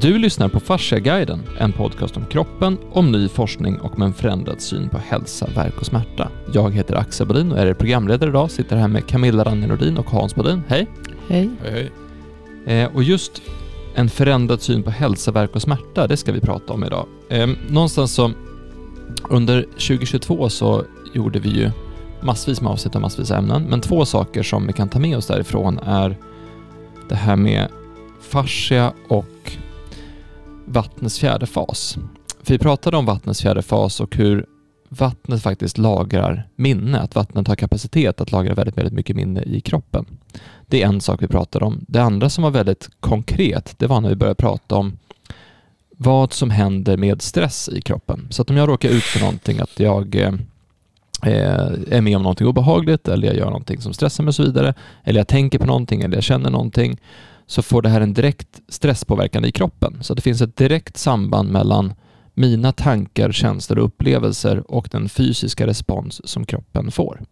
Du lyssnar på Fasciaguiden, en podcast om kroppen, om ny forskning och med en förändrad syn på hälsa, verk och smärta. Jag heter Axel Bodin och är er programledare idag. Sitter här med Camilla Ranne Nordin och Hans Bodin. Hej! Hej. Hej, hej. Eh, och just en förändrad syn på hälsa, verk och smärta, det ska vi prata om idag. Eh, någonstans så under 2022 så gjorde vi ju massvis med avsnitt och massvis av ämnen, men två saker som vi kan ta med oss därifrån är det här med fascia och vattnets fjärde fas. För vi pratade om vattnets fjärde fas och hur vattnet faktiskt lagrar minne, att vattnet har kapacitet att lagra väldigt, väldigt mycket minne i kroppen. Det är en sak vi pratade om. Det andra som var väldigt konkret, det var när vi började prata om vad som händer med stress i kroppen. Så att om jag råkar ut för någonting, att jag eh, eh är med om någonting obehagligt eller jag gör någonting som stressar mig och så vidare, eller jag tänker på någonting eller jag känner någonting, så får det här en direkt stresspåverkan i kroppen. Så det finns ett direkt samband mellan mina tankar, känslor och upplevelser och den fysiska respons som kroppen får.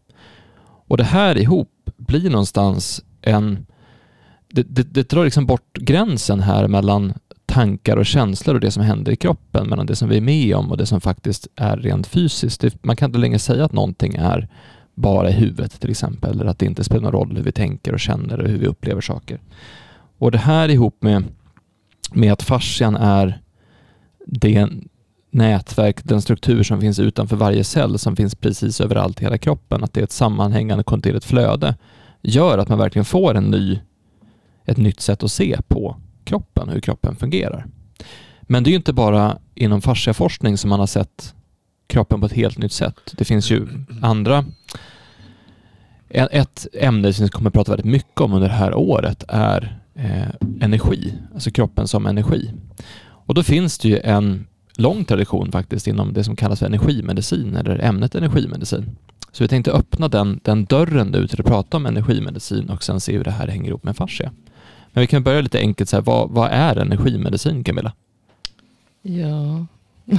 Och det här ihop blir någonstans en... Det, det, det drar liksom bort gränsen här mellan tankar och känslor och det som händer i kroppen, mellan det som vi är med om och det som faktiskt är rent fysiskt. man kan inte längre säga att någonting är bara i huvudet till exempel, eller att det inte spelar någon roll hur vi tänker och känner och hur vi upplever saker. Och det här ihop med, med att fascian är det nätverk, den struktur som finns utanför varje cell som finns precis överallt i hela kroppen, att det är ett sammanhängande kontinuerligt flöde, gör att man verkligen får en ny, ett nytt sätt att se på kroppen, hur kroppen fungerar. Men det är ju inte bara inom fasciaforskning som man har sett kroppen på ett helt nytt sätt. Det finns ju andra ett ämne som vi kommer att prata väldigt mycket om under det här året är Eh, energi, alltså kroppen som energi. Och då finns det ju en lång tradition faktiskt inom det som kallas för energimedicin eller ämnet energimedicin. Så vi tänkte öppna den, den dörren nu till att prata om energimedicin och sen se hur det här hänger ihop med fascia. Men vi kan börja lite enkelt, så här, vad, vad är energimedicin Camilla? Ja,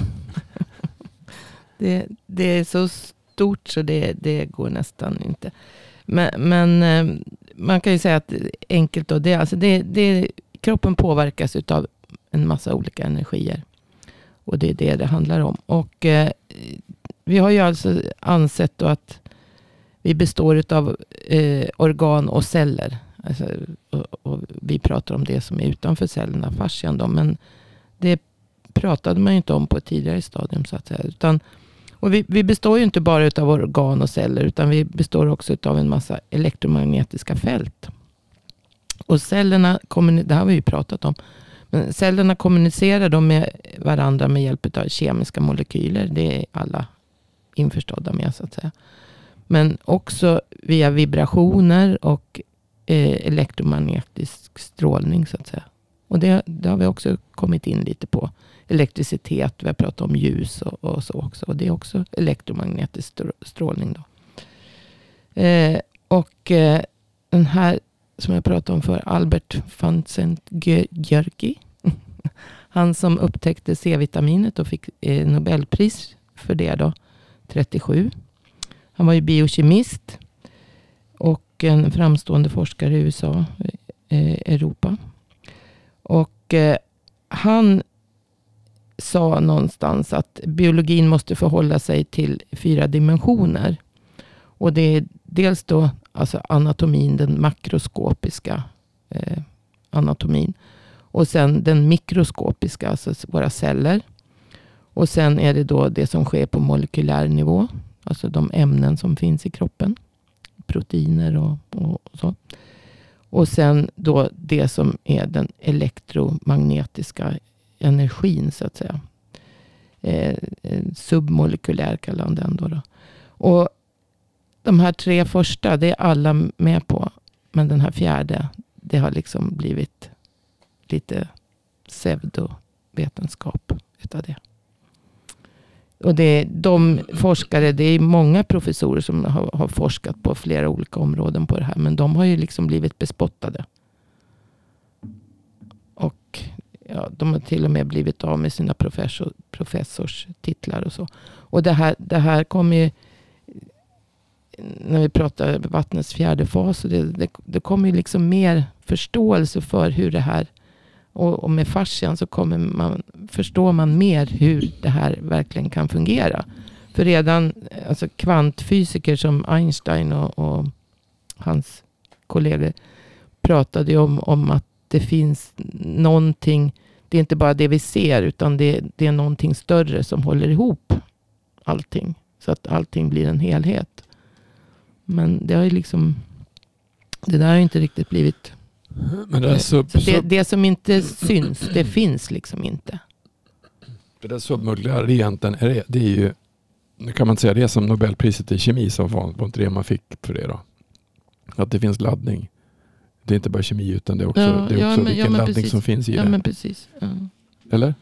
det, det är så stort så det, det går nästan inte. Men, men eh, man kan ju säga att enkelt då, det, alltså det, det, kroppen påverkas av en massa olika energier. Och det är det det handlar om. Och eh, vi har ju alltså ansett då att vi består av eh, organ och celler. Alltså, och, och, vi pratar om det som är utanför cellerna, fascian då. Men det pratade man ju inte om på ett tidigare stadium så att säga. Utan och vi, vi, består ju inte bara av organ och celler, utan vi består också av en massa elektromagnetiska fält. Och cellerna, det har vi ju pratat om, men cellerna kommunicerar då med varandra med hjälp av kemiska molekyler. Det är alla införstådda med så att säga. Men också via vibrationer och eh, elektromagnetisk strålning så att säga. Och det, det har vi också kommit in lite på elektricitet. Vi har pratat om ljus och, och så också. Och det är också elektromagnetisk strålning. Då. Eh, och eh, den här som jag pratade om för Albert van Gjörgi. Han som upptäckte C-vitaminet och fick eh, Nobelpris för det då. 37. Han var ju biokemist. Och en framstående forskare i USA, eh, Europa. Och eh, han sa någonstans att biologin måste förhålla sig till fyra dimensioner. Och det är dels då alltså anatomin, den makroskopiska eh, anatomin. Och sen den mikroskopiska, alltså våra celler. Och sen är det då det som sker på molekylär nivå. Alltså de ämnen som finns i kroppen. Proteiner och, och så. Och sen då det som är den elektromagnetiska energin så att säga. Eh, eh submolekylär kallar han den då, då. Och de här tre första, det är alla med på. Men den här fjärde, det har liksom blivit lite pseudovetenskap utav det. Och det de forskare, det är många professorer som har, har, forskat på flera olika områden på det här. Men de har ju liksom blivit bespottade. Ja, de har till och med blivit av med sina professor, professorstitlar och så. Och det här, det här kommer ju, när vi pratar vattnets fjärde fas, det, det, det kommer ju liksom mer förståelse för hur det här Och, och med fascian så kommer man, förstår man mer hur det här verkligen kan fungera. För redan alltså kvantfysiker som Einstein och, och hans kollegor pratade ju om, om att det finns någonting. Det är inte bara det vi ser utan det, det är någonting större som håller ihop allting. Så att allting blir en helhet. Men det har ju liksom. Det där har ju inte riktigt blivit. Det, sub, så det, det som inte syns, det finns liksom inte. Det där submodulära egentligen, är det, det är ju, nu kan man säga det som Nobelpriset i kemi som var, var inte det man fick för det då? Att det finns laddning. Det är inte bara kemi utan det är också, Ja, det är ja, också men- ja, vilken men laddning precis. som finns i Ja det. men precis. Ja. Eller?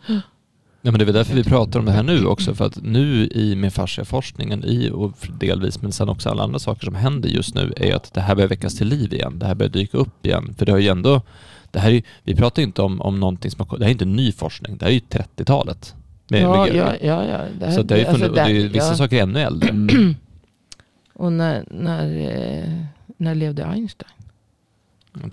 Ja, men det är väl därför vi pratar om det här nu också, för att nu i med fasciaforskningen i och delvis, men sen också alla andra saker som händer just nu, är att det här börjar väckas till liv igen. Det här börjar dyka upp igen. För det har ju ändå, det här är, vi pratar inte om, om någonting som har, det här är inte ny forskning, det här är ju 30-talet. Med- Ja, med- ja, ja, ja. Det här- Så det har ju alltså, funnits, och det är, där- vissa ja. saker är ännu äldre. Och när, när, eh, när levde Einstein?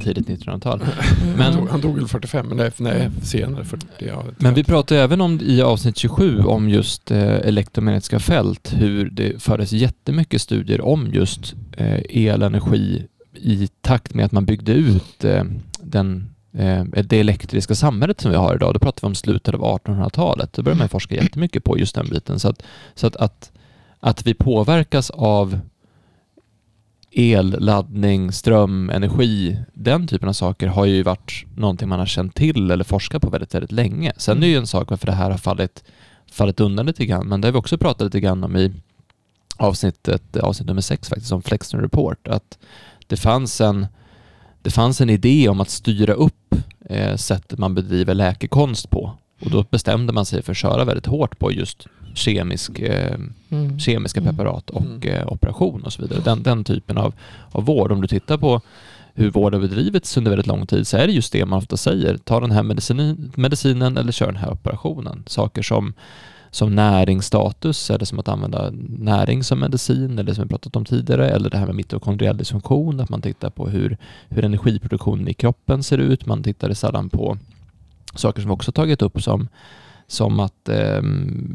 Tidigt 1900-tal. Mm. Men- han, dog, han dog väl 45, men nej, nej senare. 40, ja, Men vi pratar ju även om i avsnitt 27 om just eh, elektromagnetiska fält, hur det fördes jättemycket studier om just eh, elenergi i takt med att man byggde ut eh, den, eh, det elektriska samhället som vi har idag. Då pratar vi om slutet av 1800-talet. Då började man forska jättemycket på just den biten. Så att, så att, att, att vi påverkas av el, laddning, ström, energi, den typen av saker har ju varit någonting man har känt till eller forskat på väldigt, väldigt länge. Sen är det ju en sak varför det här har fallit, fallit undan lite grann, men det har vi också pratat lite grann om i avsnittet, avsnitt nummer sex faktiskt, om Flexner Report, att det fanns en, det fanns en idé om att styra upp eh, sättet man bedriver läkekonst på. Och då bestämde man sig för att köra väldigt hårt på just kemisk eh, Mm. kemiska Mm. preparat och Mm. eh, operation och så vidare. Den, den typen av, av vård. Om du tittar på hur vård har bedrivits under väldigt lång tid så är det just det man ofta säger. Ta den här medicin, medicinen eller kör den här operationen. Saker som, som näringsstatus eller som att använda näring som medicin eller som vi pratat om tidigare eller det här med mitokondriell dysfunktion, att man tittar på hur, hur energiproduktionen i kroppen ser ut. Man tittar sällan på saker som vi också tagit upp som som att eh,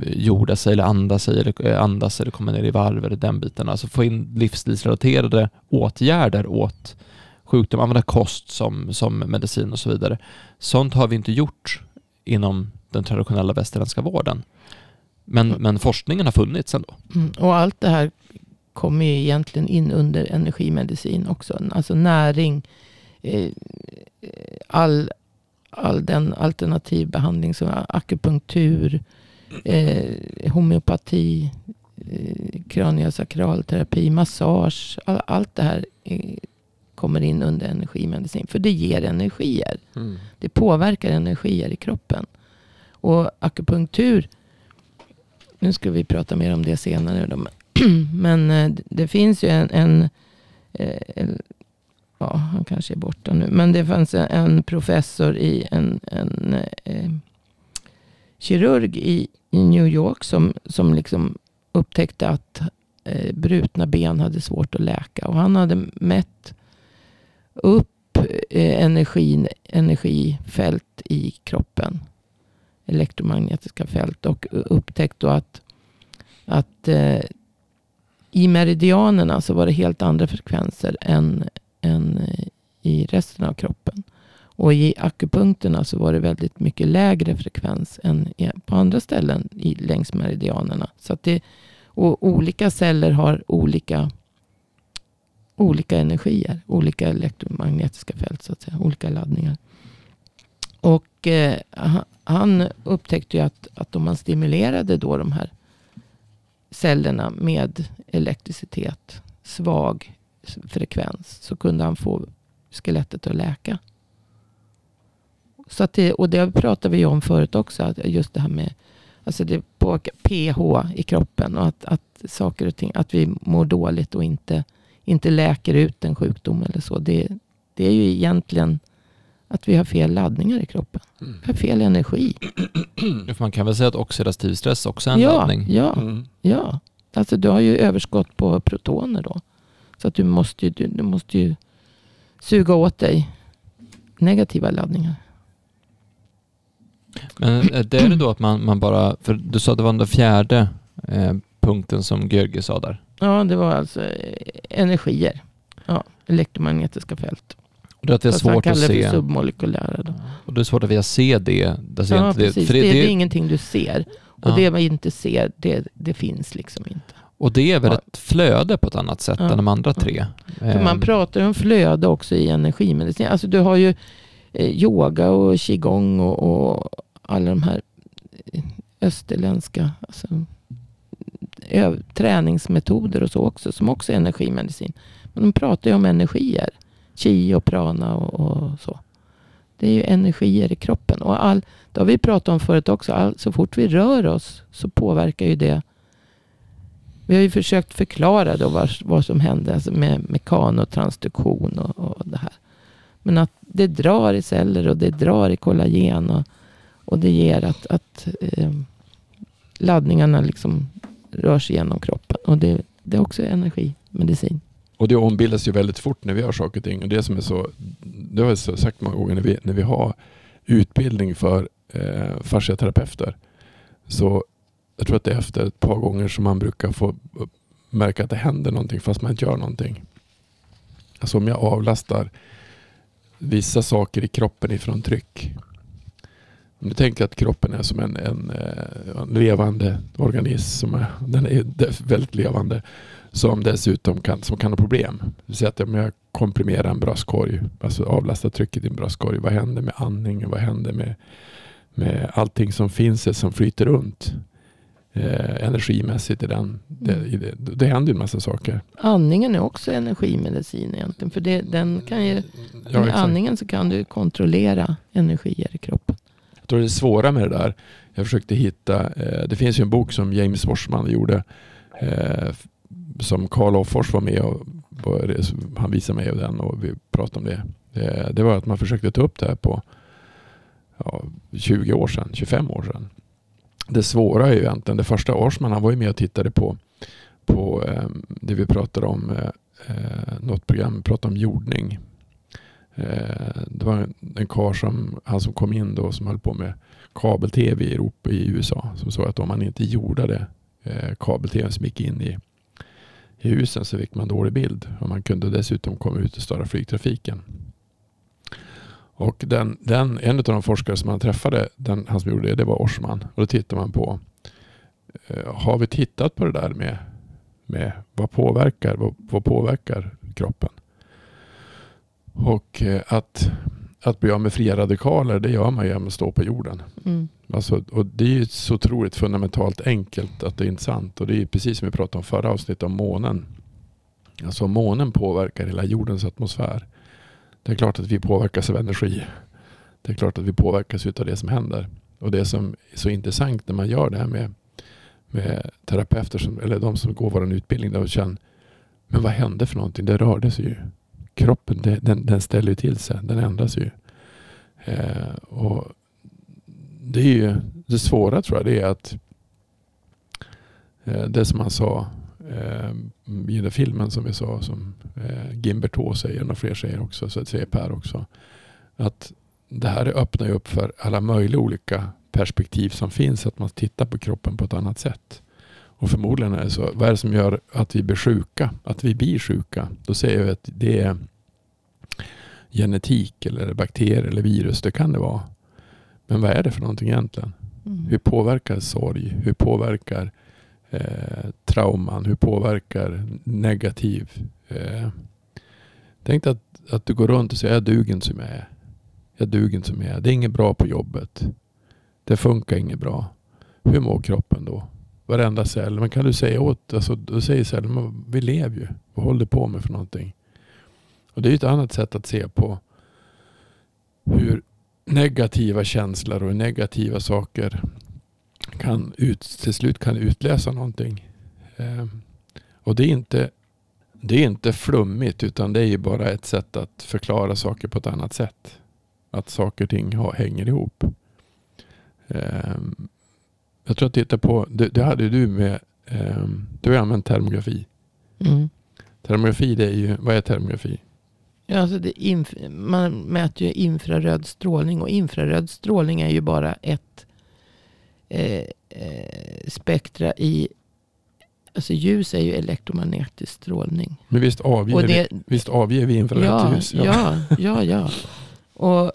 jorda sig eller andas sig eller eh, andas eller komma ner i varv eller den biten. Alltså få in livsstilsrelaterade åtgärder åt sjukdom, använda kost som, som medicin och så vidare. Sånt har vi inte gjort inom den traditionella västerländska vården. Men, Mm. men forskningen har funnits ändå. Mm. Och allt det här kommer ju egentligen in under energimedicin också. Alltså näring, eh, all, all den alternativ behandling som akupunktur, eh, homeopati, eh, kraniosakralterapi, massage. All, allt det här eh, kommer in under energimedicin. För det ger energier. Mm. Det påverkar energier i kroppen. Och akupunktur, nu ska vi prata mer om det senare. Men eh, det finns ju en, en, eh, en ja, han kanske är borta nu, men det fanns en, professor i en, en eh, kirurg i, i New York som, som liksom upptäckte att eh, brutna ben hade svårt att läka. Och han hade mätt upp eh, energin, energifält i kroppen. Elektromagnetiska fält. Och upptäckt då att, att eh, i meridianerna så var det helt andra frekvenser än, än eh, i resten av kroppen. Och i akupunkterna så var det väldigt mycket lägre frekvens än på andra ställen i, längs meridianerna. Så att det, och olika celler har olika, olika energier, olika elektromagnetiska fält, så att säga, olika laddningar. Och eh, han, han upptäckte ju att, att om man stimulerade då de här cellerna med elektricitet, svag frekvens, så kunde han få skelettet att läka. Så att det, och det pratade vi om förut också, att just det här med alltså det påverkar pH i kroppen och att, att saker och ting, att vi mår dåligt och inte, inte läker ut en sjukdom eller så. Det, det är ju egentligen att vi har fel laddningar i kroppen. Mm. Vi har fel energi. Man kan väl säga att oxidativ stress också är en ja, laddning. ja, Mm. ja. Alltså du har ju överskott på protoner då. Så att du måste ju, du, du måste ju suga åt dig negativa laddningar. Men eh, det är det då att man, man bara, för du sa att det var den fjärde eh, punkten som Georgi sa där. Ja, det var alltså eh, energier. Ja, elektromagnetiska fält. Och det är det är svårt att det se. för submolekylära. Då. Och det är svårt att vi se det. Alltså Ja, precis. Det, det, det är det, ingenting du ser. Och Ja. det man inte ser, det, det finns liksom inte. Och det är väl Ja. ett flöde på ett annat sätt Ja. än de andra tre. För man Eh, pratar om flöde också i energimedicin. Alltså du har ju eh, yoga och qigong och, och alla de här eh, österländska alltså, träningsmetoder och så också. Som också är energimedicin. Men de pratar ju om energier. Qi och prana och, och så. Det är ju energier i kroppen. Och all, det har vi pratat om förut också. All, så fort vi rör oss så påverkar ju det. Vi har ju försökt förklara då vad, vad som hände alltså med mekanotransduktion och, och det här. Men att det drar i celler och det drar i kollagen. Och, och det ger att, att eh, laddningarna liksom rör sig genom kroppen. Och det, det är också energimedicin. Och det ombildas ju väldigt fort när vi gör saker och ting. Och det som är så, det har jag sagt många gånger när vi, när vi har utbildning för eh, fasciaterapeuter. Så jag tror att det är efter ett par gånger som man brukar få märka att det händer någonting fast man inte gör någonting. Alltså om jag avlastar vissa saker i kroppen ifrån tryck. Om du tänker att kroppen är som en, en, eh, en levande organism. Som är, den är väldigt levande som dessutom kan, som kan ha problem. Det att om jag komprimerar en bröstkorg, alltså avlastar trycket i en bröstkorg, vad händer med andningen? Vad händer med, med allting som finns, som flyter runt eh, energimässigt i den? Det, i det, det händer en massa saker. Andningen är också energimedicin egentligen. För det, den kan ju, Ja, med andningen så kan du kontrollera energier i kroppen. Jag tror det är svåra med det där. Jag försökte hitta, eh, det finns ju en bok som James Forsman gjorde eh, som Karl Offors var med och och han visade mig den och vi pratade om det. Eh, det var att man försökte ta upp det här på ja, 20 år sedan, 25 år sedan. Det svåra är ju egentligen, det första Arsman han var ju med och tittade på, på eh, det vi pratade om, eh, eh, något program, vi pratade om jordning. Eh, det var en, en karl som, han som kom in då som höll på med kabel-tv i Europa i USA som sa att om man inte jordade eh, kabel-tv som gick in i, i husen så fick man dålig bild och man kunde dessutom komma ut och störa flygtrafiken. Och den, den, en av de forskare som han träffade, den, han som gjorde det, det var Orsman. Och då tittar man på, eh, har vi tittat på det där med, med vad påverkar, vad, vad påverkar kroppen? Och eh, att, att bli av med fria radikaler, det gör man genom att stå på jorden. Mm. Alltså, och det är ju så otroligt fundamentalt enkelt att det är inte sant. Och det är precis som vi pratade om förra avsnittet om månen. Alltså månen påverkar hela jordens atmosfär. Det är klart att vi påverkas av energi. Det är klart att vi påverkas av det som händer. Och det som är så intressant när man gör det här med, med terapeuter, som, eller de som går vår utbildning, de känner, men vad hände för någonting? Det rörde sig ju. Kroppen, det, den, den ställer ju till sig. Den ändras ju. Eh, och det är ju det svåra tror jag det är att eh, det som man sa i den filmen som vi sa som eh, Gimberto säger och fler säger också så säger Per också att det här öppnar ju upp för alla möjliga olika perspektiv som finns att man tittar på kroppen på ett annat sätt. Och förmodligen är det så. Vad är det som gör att vi blir sjuka? Att vi blir sjuka? Då säger jag att det är genetik eller bakterier eller virus. Det kan det vara. Men vad är det för någonting egentligen? Mm. Hur påverkar sorg? Hur påverkar eh, trauman? Hur påverkar negativ? Eh, tänk dig att, att du går runt och säger jag duger inte som jag är. Jag duger inte som jag är. Det är inget bra på jobbet. Det funkar inget bra. Hur mår kroppen då? Varenda cell. Men kan du säga åt, alltså, då säger cellen, vi lever ju. Vad håller du på med för någonting? Och det är ju ett annat sätt att se på hur negativa känslor och negativa saker kan ut, till slut kan utlösa någonting. Eh, och det är, inte, det är inte flummigt utan det är ju bara ett sätt att förklara saker på ett annat sätt. Att saker och ting har, hänger ihop. Eh, jag tror att titta på, det, det hade du med, eh, du har använt termografi. Mm. Termografi det är ju, vad är termografi? Ja, alltså man mäter ju infraröd strålning och infraröd strålning är ju bara ett eh, eh, spektra i... Alltså ljus är ju elektromagnetisk strålning. Men visst avger, Och det, vi, visst avger vi infrarött ja, ljus? ja, ja, ja. Och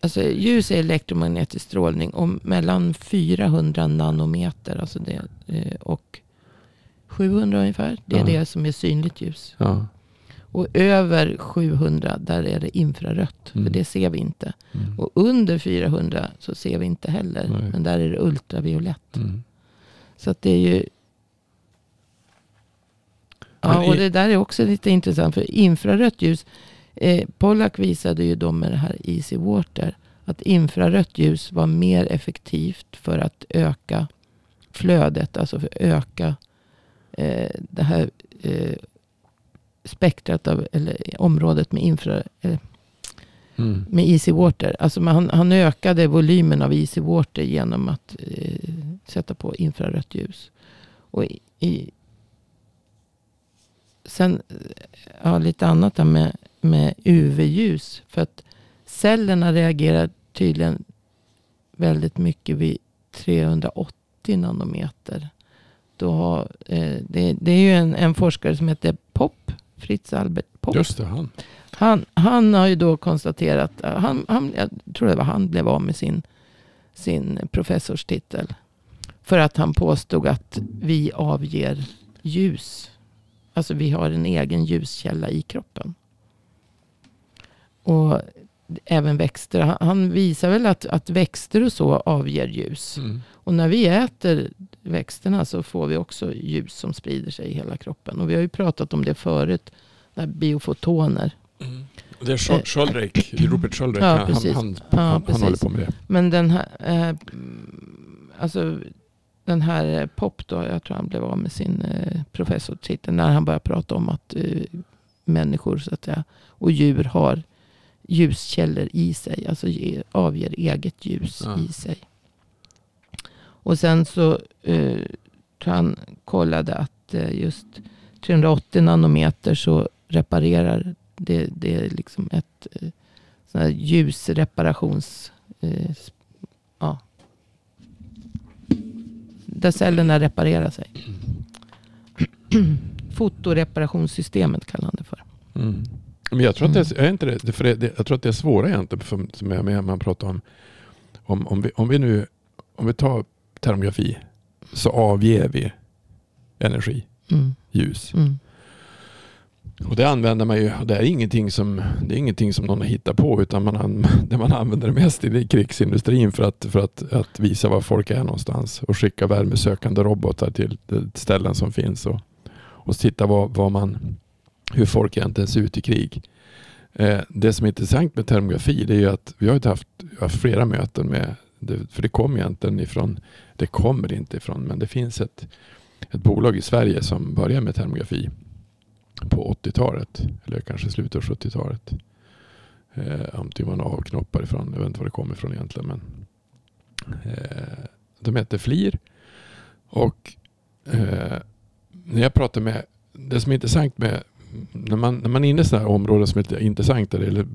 alltså, ljus är elektromagnetisk strålning och mellan 400 nanometer alltså det, eh, och 700 ungefär. Det är Ja. det som är synligt ljus. Ja. Och över 700 där är det infrarött. Mm. För det ser vi inte. Mm. Och under 400 så ser vi inte heller. Nej. Men där är det ultraviolett. Mm. Så att det är ju... Ja, och det där är också lite intressant. För infrarött ljus. Eh, Pollack visade ju då med det här Easy Water. Att infrarött ljus var mer effektivt för att öka flödet. Alltså för att öka eh, det här eh, spektrat av, eller området med infra, eh, Mm. med Easy Water. Alltså man, han, han ökade volymen av Easy Water genom att eh, sätta på infrarött ljus. Och i, i, sen, eh, ja, lite annat där med, med UV-ljus. För att cellerna reagerar tydligen väldigt mycket vid 380 nanometer. Då har, eh, det, det är ju en, en forskare som heter Pop, Fritz Albert Pop. Just det, han. Han, han har ju då konstaterat, han, han, jag tror det var han blev av med sin, sin professorstitel. För att han påstod att vi avger ljus. Alltså vi har en egen ljuskälla i kroppen. Och även växter. Han, visar väl att, att växter och så avger ljus. Mm. Och när vi äter växterna så får vi också ljus som sprider sig i hela kroppen. Och vi har ju pratat om det förut. Där biofotoner. Det är Schol- Sköldreik, Rupert Sköldreik. Ja, han, han, han, Ja, han, håller på med det. Men den här, eh, mm, alltså, den här eh, Pop då, jag tror han blev av med sin eh, professortitel när han började prata om att eh, människor så att säga, och djur har ljuskällor i sig, alltså ge, avger eget ljus Ja. i sig. Och sen så eh, han kollade att eh, just 380 nanometer så reparerar det, det är liksom ett eh, sån här ljusreparations... Eh, ja. Där cellerna reparerar sig. Fotoreparationssystemet kallar han det för. Mm. Men jag tror att det är, är inte det, det, för det, det, jag tror att det är svåra egentligen, för, som jag med, man pratar om, om, om, vi, om vi nu, om vi tar termografi, så avger vi energi, Mm. ljus. Mm. Och det använder man ju, det är ingenting som, det är ingenting som någon har hittat på, utan man, an, det man använder det mest i det är krigsindustrin för att, för att, att visa var folk är någonstans och skicka värmesökande robotar till ställen som finns och, och titta vad, vad man, hur folk egentligen ser ut i krig. Eh, det som är intressant med termografi det är ju att vi har haft, haft flera möten med, det, för det kom egentligen ifrån, det kommer inte ifrån, men det finns ett, ett bolag i Sverige som börjar med termografi på 80-talet, eller kanske slutet av 70-talet. Eh, om det avknoppar ifrån, jag vet inte var det kommer ifrån egentligen. Men, eh, de heter FLIR. Och eh, när jag pratar med, det som är intressant med när man, när man är inne i sådana här områden som är lite intressanta. Eller,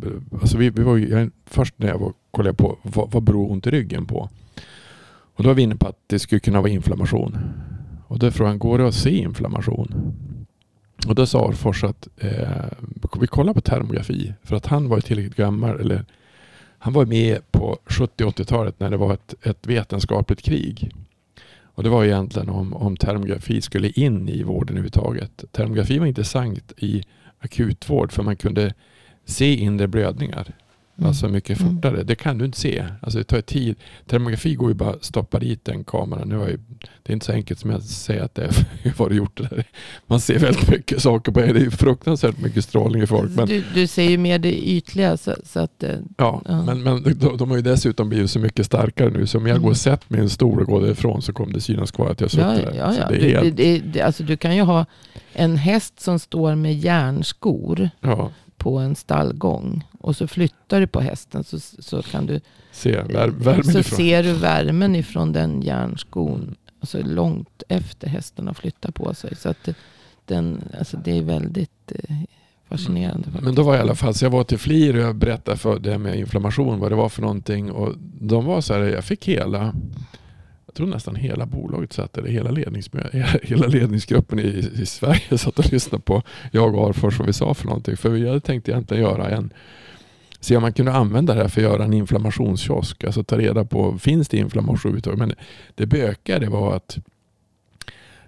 alltså vi, vi var ju, jag, först när jag var, kollade på vad, vad beror ont i ryggen på? Och då var vi inne på att det skulle kunna vara inflammation. Och då är frågan, går det att se inflammation? Och då sa Orfors att eh, vi kollar på termografi. För att han var ju tillräckligt gammal. Eller, han var med på 70-80-talet när det var ett, ett vetenskapligt krig. Och det var egentligen om, om termografi skulle in i vården överhuvudtaget. Termografi var intressant i akutvård för man kunde se inre blödningar. Mm. Alltså mycket Mm. fortare. Det kan du inte se. Alltså det tar tid. Termografi går ju bara att stoppa dit en kamera. Nu har jag, det är inte så enkelt som jag säger att det är vad du gjort det där. Man ser väldigt mycket saker på det. Det är fruktansvärt mycket strålning i folk. Men, Du, du ser ju mer det ytliga. Så, så att, ja, Ja. men, men de, de har ju dessutom blivit så mycket starkare nu. Så om jag Mm. går och sätter mig i en stol och går därifrån så kommer det synas kvar att jag har ja, suttit där. ja, ja. Du, helt, det, det, det, alltså, du kan ju ha en häst som står med järnskor ja, på en stallgång. Och så flyttar du på hästen så, så kan du se vär, så ifrån. ser du värmen ifrån den järnskon. Alltså långt efter hästen har flyttat på sig. Så att den, alltså det är väldigt eh, fascinerande. faktiskt. Men då var jag i alla fall, så jag var till FLIR och jag berättade för det med inflammation vad det var för någonting. Och de var så här, jag fick hela, tror nästan hela bolaget satt, eller hela, ledningsmö- hela ledningsgruppen i, i Sverige satt och lyssnade på jag och Arfors vad vi sa för någonting. För vi hade tänkt egentligen göra en Se om man kunde använda det här för att göra en inflammationskiosk. Alltså ta reda på, finns det inflammation överhuvudtaget? Men det bökiga det var att,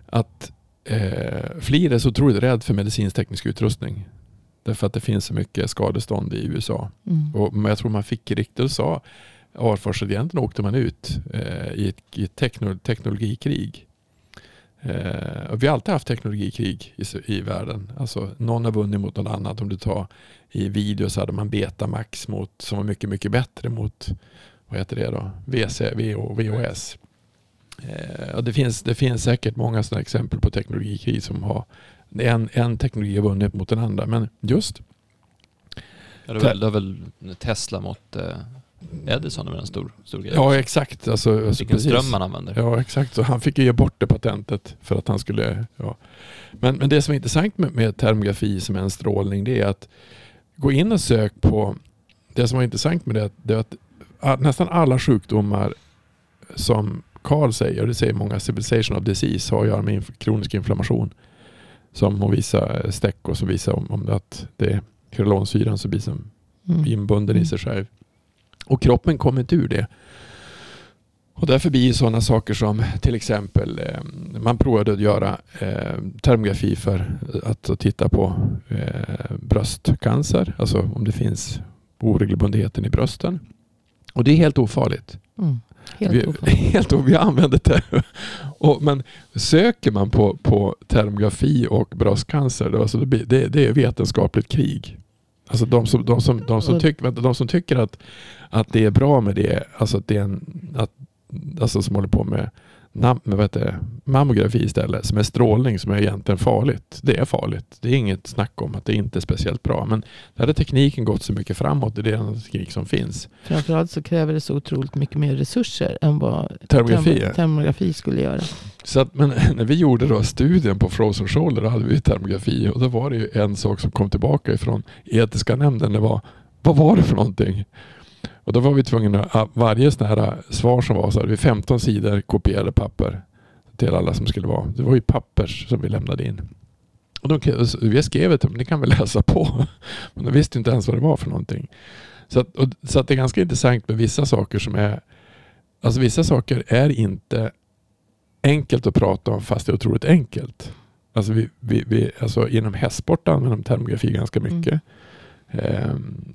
att eh, FLIR är så otroligt rädd för medicinsk-teknisk utrustning. Därför att det finns så mycket skadestånd i USA. Mm. Och, men jag tror man fick riktigt och sa Arfors och egentligen åkte man ut eh, i ett, i ett tekno, teknologikrig. Eh, och vi har alltid haft teknologikrig i, i världen. Alltså, någon har vunnit mot någon annan. Om du tar i video så hade man Betamax mot, som var mycket, mycket bättre mot vad heter det då? VC, VO, VOS. Eh, och det, finns, det finns säkert många sådana exempel på teknologikrig som har en, en teknologi har vunnit mot den andra. Men just Ja, det, var, det var väl Tesla mot eh, Edison är väl en stor, stor grej. Ja exakt. Alltså, alltså Vilken precis. ström man använder. Ja exakt, så han fick ju ge bort det patentet för att han skulle... Ja. Men, men det som är intressant med, med termografi som är en strålning det är att gå in och sök på... Det som var intressant med det, det är att a- nästan alla sjukdomar som Carl säger, och det säger många, civilization of disease har att göra med inf- kronisk inflammation. Som hon visar streck och som visar om, om att det är hyalonsyran som blir som Mm. inbunden i sig själv. Och kroppen kommer inte ur det. Och därför blir sådana saker som till exempel eh, man provade att göra eh, termografi för att, titta på eh, bröstcancer, alltså om det finns oregelbundenheten i brösten. Och det är helt ofarligt. Mm. Helt vi, ofarligt. helt vi använder det. Och, men söker man på, på termografi och bröstcancer, då, alltså det, det är vetenskapligt krig. Alltså de som, de som, de som, tyck, vänta, de som tycker att, att det är bra med det, alltså att det är en, att, alltså som håller på med, nam, vad heter det, mammografi istället, som är strålning som är egentligen farligt. Det är farligt. Det är inget snack om att det inte är speciellt bra. Men där har tekniken gått så mycket framåt, det är den teknik som finns. Framförallt så kräver det så otroligt mycket mer resurser än vad Termografi, termografi skulle göra. Så att, men när vi gjorde då studien på Frozen Shoulder då hade vi termografi och då var det ju en sak som kom tillbaka ifrån etiska nämnden. Det var, vad var det för någonting? Och då var vi tvungna att ah, varje sån här ah, svar som var så hade vi 15 sidor kopierade papper till alla som skulle vara. Det var ju pappers som vi lämnade in. Och de, vi skrev till dem, ni kan väl läsa på. Men de visste inte ens vad det var för någonting. Så, att, och, så att det är ganska intressant med vissa saker som är Alltså vissa saker är inte enkelt att prata om fast det är otroligt enkelt. Alltså, vi, vi, vi, alltså inom hästsport använder de termografi ganska mycket. Mm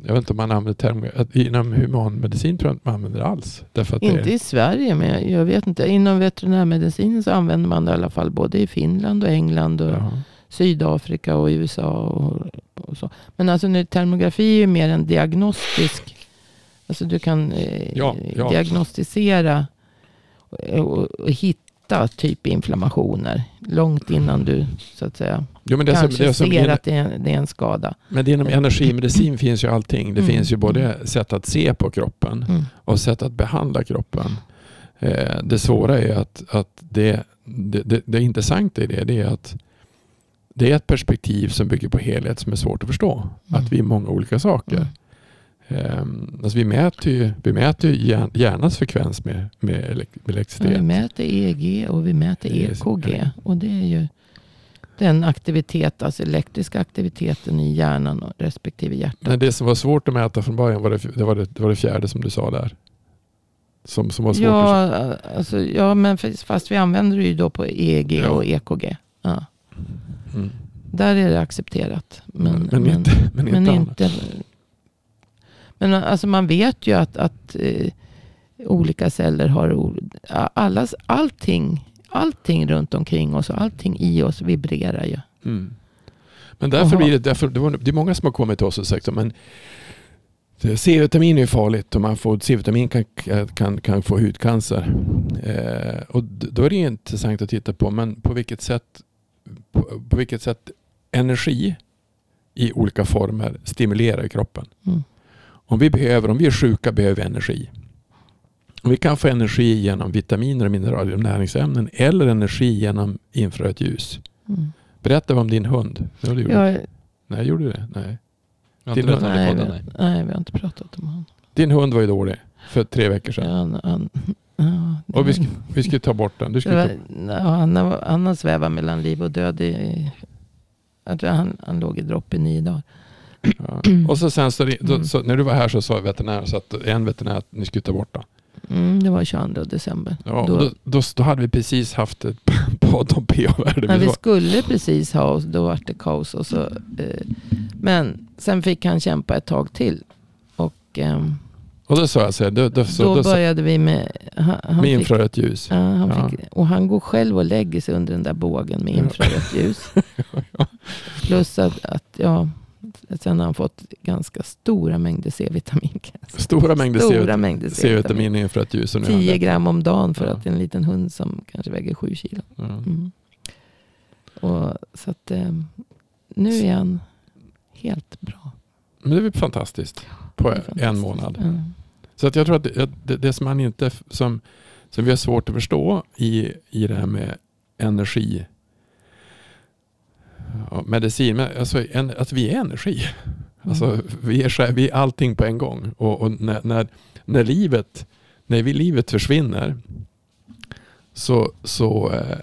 jag vet inte om man använder termografi. Inom humanmedicin tror jag inte man använder alls. Därför Inte det, i Sverige, men jag vet inte. Inom veterinärmedicin så använder man det i alla fall både i Finland och England och ja. Sydafrika och USA. Och, och så. Men alltså nu, termografi är ju mer en diagnostisk. Alltså du kan eh, Ja, ja. diagnostisera och, och, och hitta typ inflammationer. Långt innan du så att säga Jo, men det som, kanske det som, ser att det är, det är en skada. men inom energimedicin finns ju allting. Det Mm. finns ju både sätt att se på kroppen Mm. och sätt att behandla kroppen. Eh, det svåra är att, att det, det, det, det intressanta i det, det är att det är ett perspektiv som bygger på helhet som är svårt att förstå. Mm. Att vi är många olika saker. Ehm, alltså vi mäter ju, vi mäter ju hjärn, hjärnans frekvens med, med, elek- med Ja, vi elektricitet. mäter EEG och vi mäter EKG. Och det är ju den aktivitet, alltså elektriska aktiviteten i hjärnan och respektive hjärta. Men det som var svårt att mäta från början var det, det, var det, det, var det fjärde som du sa där. Som, som var svårt att Ja, alltså, ja, men fast vi använder det ju då på EEG Ja. och EKG. Ja. mm. Där är det accepterat. Men, men, inte, men inte, men inte men alltså man vet ju att, att eh, olika celler har... Allas, allting, allting runt omkring oss och allting i oss vibrerar ju. Mm. Men därför blir det, därför, det, var, det är många som har kommit till oss och sagt men C-vitamin är farligt och man får, C-vitamin kan, kan, kan få hudcancer. Eh, och då är det intressant att titta på men på vilket sätt, på, på vilket sätt energi i olika former stimulerar kroppen. Mm. Om vi behöver, om vi är sjuka behöver vi energi. Och vi kan få energi genom vitaminer och mineraler och näringsämnen eller energi genom infrarött ljus. Mm. Berätta om din hund. Ja, det gjorde. Jag, Nej, gjorde du det? Nej. Jag har inte i nej, podden, vi, nej. nej, vi har inte pratat om honom. Din hund var ju dålig för tre veckor Ja, sedan. han, han, ja, Och vi, sk, vi skulle ta bort den. Du skulle var, ta, ja, han, har, han har svävat mellan liv och död. I, jag tror han, han låg i dropp i nio dagar. Ja. Och så sen så, då, Mm. så när du var här så sa veterinären så att en veterinär att ni skulle ta bort den. Mm, det var 22 december. Ja, Då- och då, då, då hade vi precis haft ett podd om pH-värde. Vi skulle precis ha oss, då var det kaos. Och så, eh, men sen fick han kämpa ett tag till. Och ehm, Och då sa jag så här, då, då, då började vi med... Han, han med infrarött ljus. ja, han Ja. fick, och han går själv och lägger sig under den där bågen med infrarött ljus. Plus att, att ja, sen har han fått ganska stora mängder C-vitamin. Stora mängder Stora C-vitamin, mängder C-vitamin. C-vitamin i infrarött ljus. och nu är han 10 där. gram om dagen för Ja. att en liten hund som kanske väger 7 kilo. Ja. Mm. Och, så att eh, nu är han helt bra. Men det är väl fantastiskt. På Det är en fantastiskt. månad. Ja. Så att jag tror att det, det, det som man inte, som, som vi har svårt att förstå i, i det här med energi, ja, medicin, men alltså, en, att vi är energi. Alltså, vi, är, vi är allting på en gång. Och, och när, när, när, livet, när vi, livet försvinner så, så eh,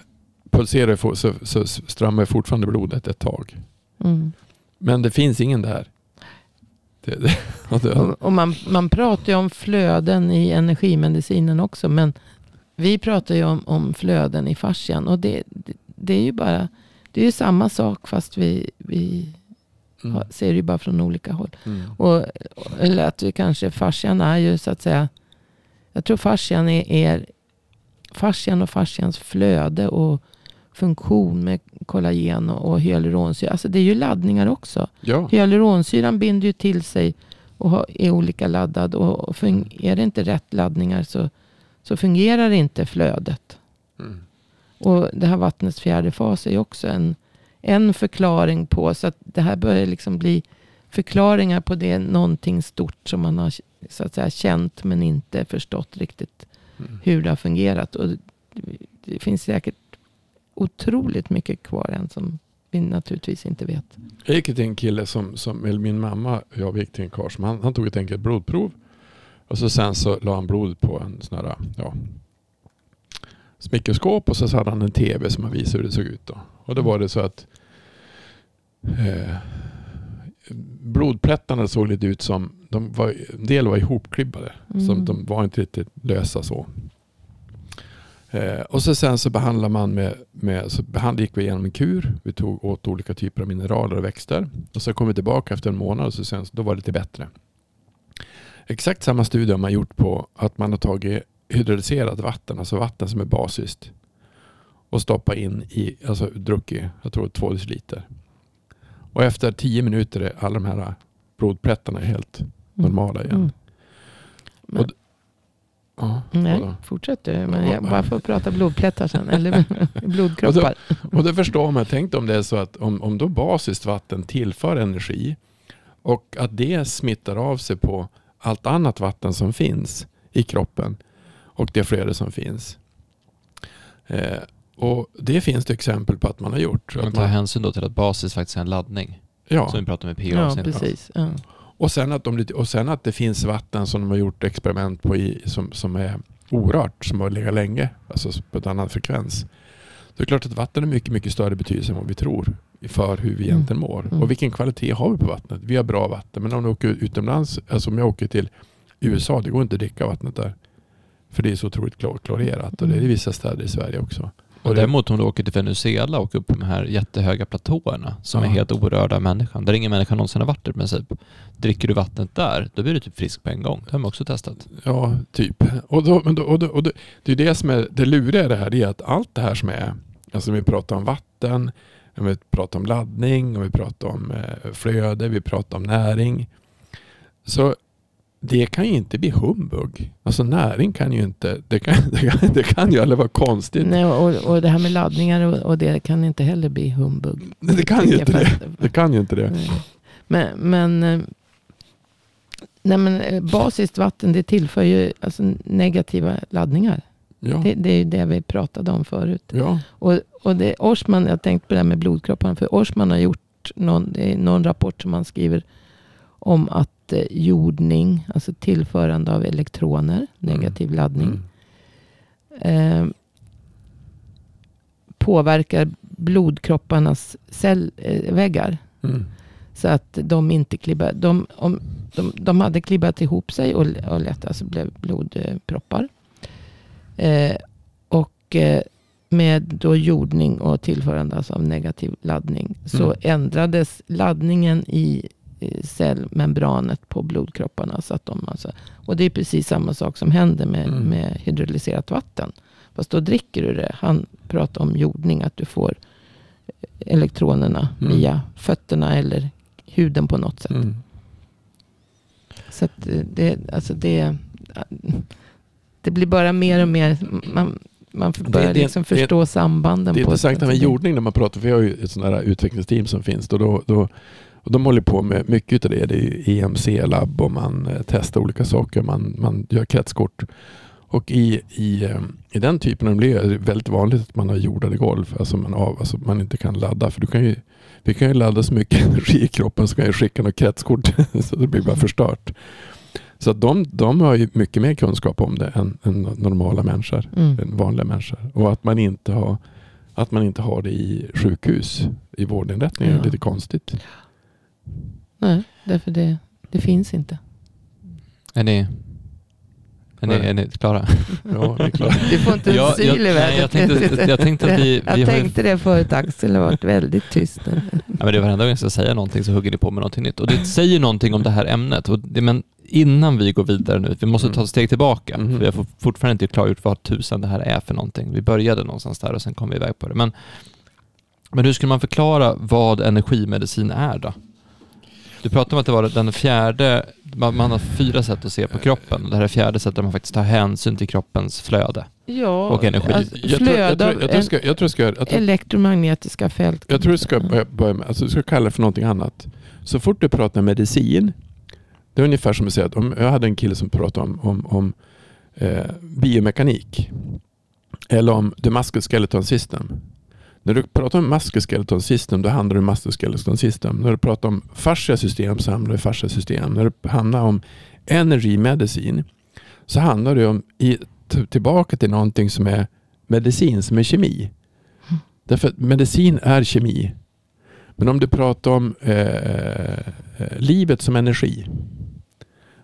pulserar så, så strömmar fortfarande blodet ett tag. Mm. Men det finns ingen där. Det, det, och det, Och, man, man pratar ju om flöden i energimedicinen också. Men vi pratar ju om, om flöden i fascian. Och det, det är ju bara det är ju samma sak fast vi, vi mm, ser det ju bara från olika håll. mm. Och, eller att vi kanske, fascian är ju så att säga, jag tror fascian är, är fascian och fascians flöde och funktion med kollagen och, och hyaluronsyra. Alltså det är ju laddningar också. Ja. Hyaluronsyran binder ju till sig och är olika laddad. Och, och är det inte rätt laddningar så, så fungerar inte flödet. Mm. Och det här vattnets fjärde fas är också en, en förklaring på. Så att det här börjar liksom bli förklaringar på det. Någonting stort som man har så att säga, känt men inte förstått riktigt Mm. hur det har fungerat. Och det, det finns säkert otroligt mycket kvar än som vi naturligtvis inte vet. Jag gick till en kille som, som eller min mamma och jag gick till en karl som han, han tog ett enkelt blodprov. Och så sen så la han blod på en sån här, ja, mikroskop och så hade han en tv som han visade hur det såg ut. Då. Och då var det så att eh, blodplättarna såg lite ut som, de var, en del var ihopklibbade. Mm. Som de var inte riktigt lösa så. Eh, och så sen så behandlar man med, med så behand, gick vi igenom en kur. Vi tog åt olika typer av mineraler och växter. Och så kom vi tillbaka efter en månad och så sen, då var det lite bättre. Exakt samma studie har man gjort på att man har tagit hydrolyserat vatten, alltså vatten som är basiskt. Och stoppat in i, alltså druckit, jag tror två deciliter. Och efter tio minuter är alla de här blodplättarna helt normala igen. Mm. Men, Och Ja, nej, vadå? fortsätt du. Men jag bara får prata blodplättar sen. Eller blodkroppar. Och då förstår man, tänk om det är så att om, om då basiskt vatten tillför energi och att det smittar av sig på allt annat vatten som finns i kroppen och det flöde som finns. Eh, och det finns det exempel på att man har gjort. Man Att tar man, hänsyn då till att basis faktiskt är en laddning. ja. Som vi pratade med Ja, PO-avsnittet. precis. Ja. och, sen att de, och sen att det finns vatten som de har gjort experiment på i, som, som är orört, som har legat länge, alltså på en annan frekvens. Det är klart att vatten har mycket, mycket större betydelse än vad vi tror för hur vi Mm. egentligen mår. Mm. Och vilken kvalitet har vi på vattnet? Vi har bra vatten, men om du åker utomlands, alltså om jag åker till USA, det går inte att dricka vattnet där. För det är så otroligt klor- klorerat och det är i Mm. vissa städer i Sverige också. Och Och däremot om du åker till Venezuela och upp på de här jättehöga platåerna som Ja. är helt orörda av människan, där ingen människa någonsin har varit i princip. Dricker du vattnet där, då blir du typ frisk på en gång. Det har man också testat. ja, typ. Och, då, men då, och, då, och då, det är det som är det luriga i det här, det är att allt det här som är, alltså vi pratar om vatten, vi pratar om laddning, om vi pratar om eh, flöde, vi pratar om näring. Så det kan ju inte bli humbug. Alltså näring kan ju inte, det kan, det kan, det kan ju aldrig vara konstigt. Nej, och, och det här med laddningar och, och det kan inte heller bli humbug. Det kan ju inte det. fast- Det kan ju inte det. Nej. Men, men, eh, nej, men eh, basiskt vatten det tillför ju alltså negativa laddningar. Ja, Det, det är ju det vi pratade om förut. ja. Och, och det, Orsman, jag tänkte på det här med blodkropparna. För Orsman har gjort någon, någon rapport som han skriver om att eh, jordning, alltså tillförande av elektroner, negativ laddning, Mm. eh, påverkar blodkropparnas cellväggar. Mm. Så att de inte klibbar. De, om, de, de hade klibbat ihop sig och, och lätt alltså blev blodproppar. Eh, och eh, med då jordning och tillförande alltså av negativ laddning. Så Mm. ändrades laddningen i cellmembranet på blodkropparna. Så att de alltså, och det är precis samma sak som händer med, Mm. med hydrolyserat vatten. Fast då dricker du det. Han pratar om jordning. Att du får elektronerna Mm. via fötterna eller huden på något sätt. Mm. Så att eh, det, alltså det, det blir bara mer och mer. Man, man får Det- det- liksom det- förstå sambanden. Det är på intressant med det- jordning när man pratar, för vi har ju ett sånt här utvecklingsteam som finns och, då, då, och de håller på med mycket av det. Det är EMC-labb och man eh, testar olika saker, man, man gör kretskort. Och i, i, eh, i den typen av miljö är det väldigt vanligt att man har jordade golv, alltså man, av, alltså man inte kan ladda. För du kan ju, vi kan ju ladda så mycket energi i kroppen så kan jag skicka något kretskort så det blir bara förstört. Så att de, de har ju mycket mer kunskap om det än, än normala människor Mm. än vanliga människor. Och att man inte har, att man inte har det i sjukhus, i vårdinrättningar, Ja. är lite konstigt. Nej, därför det, det finns inte. Är ni, är ni, är ni klara? Ja, är. Du får inte en Ja, syl jag- i nej, världen. jag tänkte- jag tänkte att vi- Jag vi har ju- tänkte det förut. Axel har varit väldigt tyst nu. Ja, men det är varenda gång jag ska säga någonting så hugger ni på med någonting nytt. Och det säger någonting om det här ämnet. Och det, men innan vi går vidare nu, vi måste ta ett steg tillbaka. För vi har for- fortfarande inte klargjort vad tusan det här är för någonting. Vi började någonstans där och sen kom vi iväg på det. Men, men hur skulle man förklara vad energimedicin är då? Du pratade om att det var den fjärde, man, man har fyra sätt att se på kroppen. Det här är fjärde sättet där man faktiskt tar hänsyn till kroppens flöde. Ja, Och energi. alltså, Jag tror, jag, flöde av elektromagnetiska fält. jag tror du ska börja, med, alltså du ska kalla det för någonting annat. Så fort du pratar medicin, det är ungefär som att säga att om jag hade en kille som pratade om, om, om eh, biomekanik eller om the musculoskeleton system. När du pratar om musculoskeleton system då handlar det om musculoskeleton system. När du pratar om fascia system så handlar det om fascia system. När du handlar om energy medicine så handlar det om i, tillbaka till någonting som är medicin, som är kemi. Därför att medicin är kemi. Men om du pratar om eh, eh livet som energi.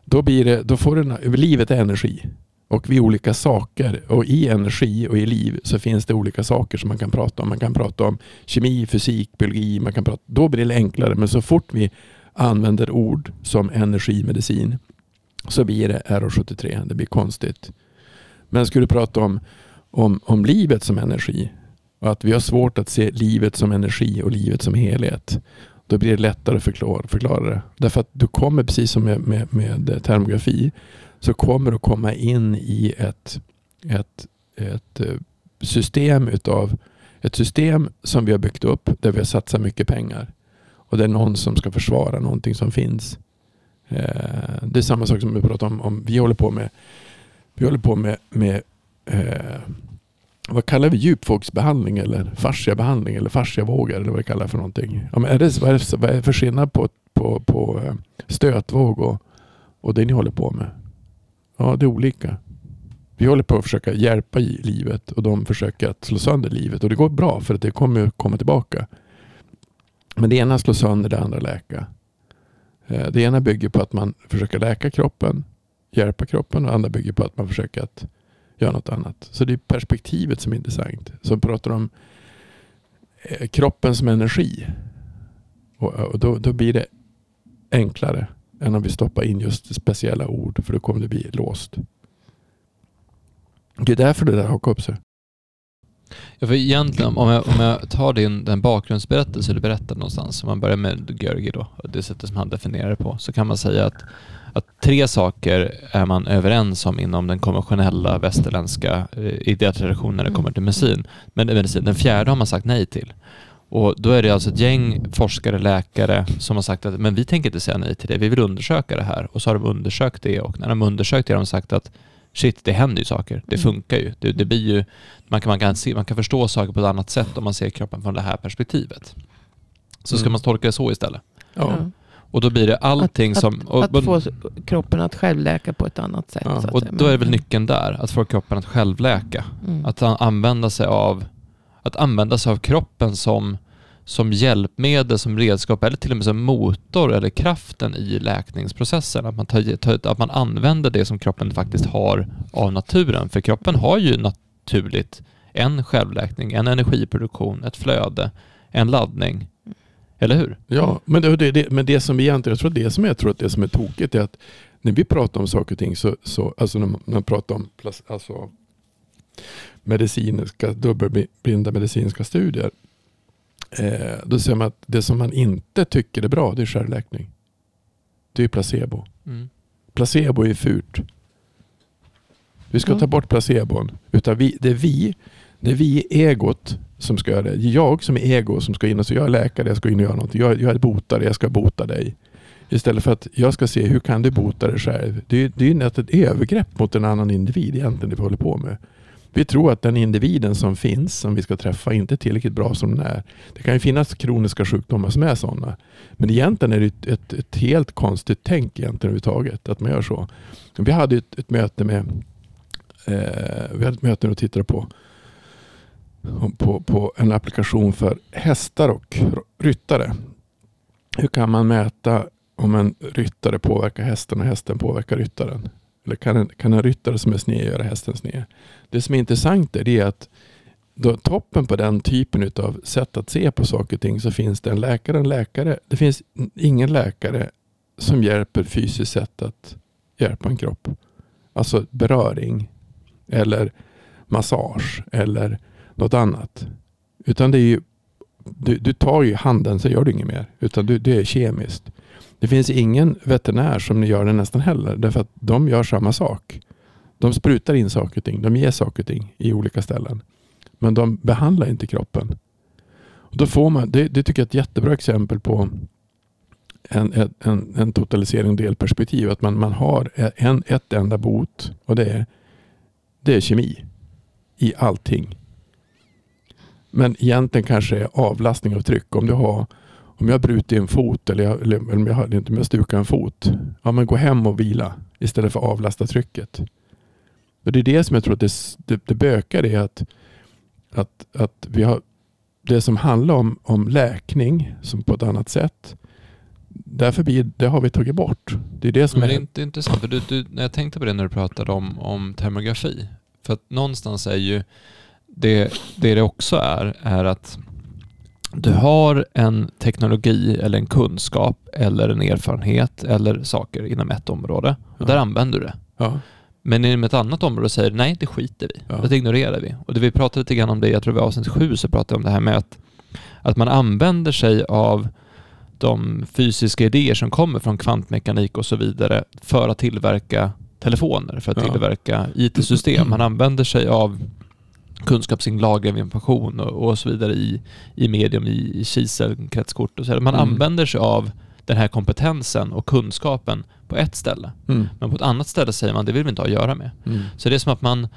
Då, blir det, då får du, livet är energi. Och vi är olika saker. Och i energi och i liv så finns det olika saker som man kan prata om. Man kan prata om kemi, fysik, biologi. Man kan prata, då blir det enklare. Men så fort vi använder ord som energimedicin så blir det RO73. Det blir konstigt. Men skulle du prata om, om, om livet som energi och att vi har svårt att se livet som energi och livet som helhet. Då blir det lättare att förklara, förklara det. Därför att du kommer, precis som med, med, med termografi, så kommer du komma in i ett, ett, ett eh, system utav ett system som vi har byggt upp där vi har satsat mycket pengar. Och det är någon som ska försvara någonting som finns. Eh, Det är samma sak som vi pratar om, om vi håller på med vi håller på med, med eh, vad kallar vi djupvågsbehandling eller fasciabehandling eller fasciavågar eller vad vi kallar för någonting. Ja, men är det, vad, är det, vad är det för skillnad på, på, på eh, stötvåg och, och det ni håller på med? Ja, det är olika. Vi håller på att försöka hjälpa i livet och de försöker att slå sönder livet och det går bra för att det kommer komma tillbaka. Men det ena slår sönder, det andra läka. Eh, det ena bygger på att man försöker läka kroppen, hjälpa kroppen och det andra bygger på att man försöker att göra något annat. Så det är perspektivet som är intressant. Så pratar om eh, kroppen som energi. Och, och då, då blir det enklare än om vi stoppar in just speciella ord för då kommer det bli låst. Det är därför det där hakar upp sig. Ja, för egentligen, om jag, om jag tar din, den bakgrundsberättelse du berättade någonstans, om man börjar med Görgi då, och det sättet som han definierar det på, så kan man säga att, att tre saker är man överens om inom den konventionella västerländska eh, idétraditionen när det kommer till medicin. Men medicin, den fjärde har man sagt nej till. Och då är det alltså ett gäng forskare, läkare som har sagt att men vi tänker inte säga nej till det, vi vill undersöka det här. Och så har de undersökt det och när de undersökt det har de sagt att shit, det händer ju saker. Det Mm. funkar ju. Det, det blir ju man kan, man, kan se, man kan förstå saker på ett annat sätt om man ser kroppen från det här perspektivet. Så ska Mm. man tolka det så istället. Ja. Och då blir det allting att, som... Och, att, få kroppen att självläka på ett annat sätt. Ja, så att och då är det väl nyckeln där, att få kroppen att självläka. Mm. Att an- använda sig av, att använda sig av kroppen som, som hjälpmedel, som redskap eller till och med som motor eller kraften i läkningsprocessen. Att man, tar, tar, att man använder det som kroppen faktiskt har av naturen. För kroppen har ju naturligt en självläkning, en energiproduktion, ett flöde, en laddning. Eller hur? Ja, men det, det, men det som egentligen, jag tror det som jag tror att det som är tokigt är att när vi pratar om saker och ting så, så alltså när man, när man pratar om alltså medicinska, dubbelblinda medicinska studier. Eh, då säger man att det som man inte tycker är bra det är självläkning. Det är placebo. Mm. Placebo är fult. Vi ska Ja. ta bort placebon. Utan vi, det är vi, det är vi egot som ska göra det. Jag som är ego som ska in och säga jag är läkare, jag ska in och göra något. Jag, jag är botare, jag ska bota dig. Istället för att jag ska se hur kan du bota dig själv. Det är, ju ett övergrepp mot en annan individ egentligen det vi håller på med. Vi tror att den individen som finns, som vi ska träffa, inte är tillräckligt bra som den är. Det kan ju finnas kroniska sjukdomar som är sådana. Men egentligen är det ett, ett, ett helt konstigt tänk egentligen överhuvudtaget att man gör så. Vi hade ett, ett möte med eh, vi hade ett möte och tittade på, på, på en applikation för hästar och ryttare. Hur kan man mäta om en ryttare påverkar hästen och hästen påverkar ryttaren? Eller kan en, kan en ryttare som är sned göra hästen sned? Det som är intressant är det att då toppen på den typen av sätt att se på saker och ting så finns det en läkare en läkare. Det finns ingen läkare som hjälper fysiskt sätt att hjälpa en kropp. Alltså beröring eller massage eller något annat. Utan det är ju, du, du tar ju handen så gör du inget mer. Utan du, det är kemiskt. Det finns ingen veterinär som gör det nästan heller. Därför att de gör samma sak. De sprutar in saker och ting. De ger saker och ting i olika ställen. Men de behandlar inte kroppen. Och då får man, det, det tycker jag är ett jättebra exempel på en, en, en, totalisering och delperspektiv. Att man, man har en, ett enda bot och det är, det är kemi i allting. Men egentligen kanske är avlastning av tryck. Om du har om jag brutit en fot eller, jag, eller om jag inte om jag stukar en fot. Ja, men gå hem och vila istället för att avlasta trycket. Och det är det som jag tror att det, det, det bökar är att, att, att vi har det som handlar om, om läkning som på ett annat sätt. Därför blir, det har vi tagit bort. Det är det som Men är... det är intressant, för du, du, när jag tänkte på det när du pratade om, om termografi. För att någonstans är ju det, det det också är, är att du har en teknologi eller en kunskap eller en erfarenhet eller saker inom ett område och där använder du det. Men inom ett annat område säger du nej, det skiter vi Ja. Det ignorerar vi. Och det vi pratade lite grann om det, jag tror det var avsnitt sju, så pratade vi om det här med att, att man använder sig av de fysiska idéer som kommer från kvantmekanik och så vidare för att tillverka telefoner, för att Ja. tillverka IT-system. Man använder sig av kunskapsinlagring av information och, och så vidare i, i medium, i, i kisel, kretskort och så vidare. Man Mm. använder sig av den här kompetensen och kunskapen på ett ställe. mm, Men på ett annat ställe säger man det vill vi inte ha att göra med. mm, Så det är som att man,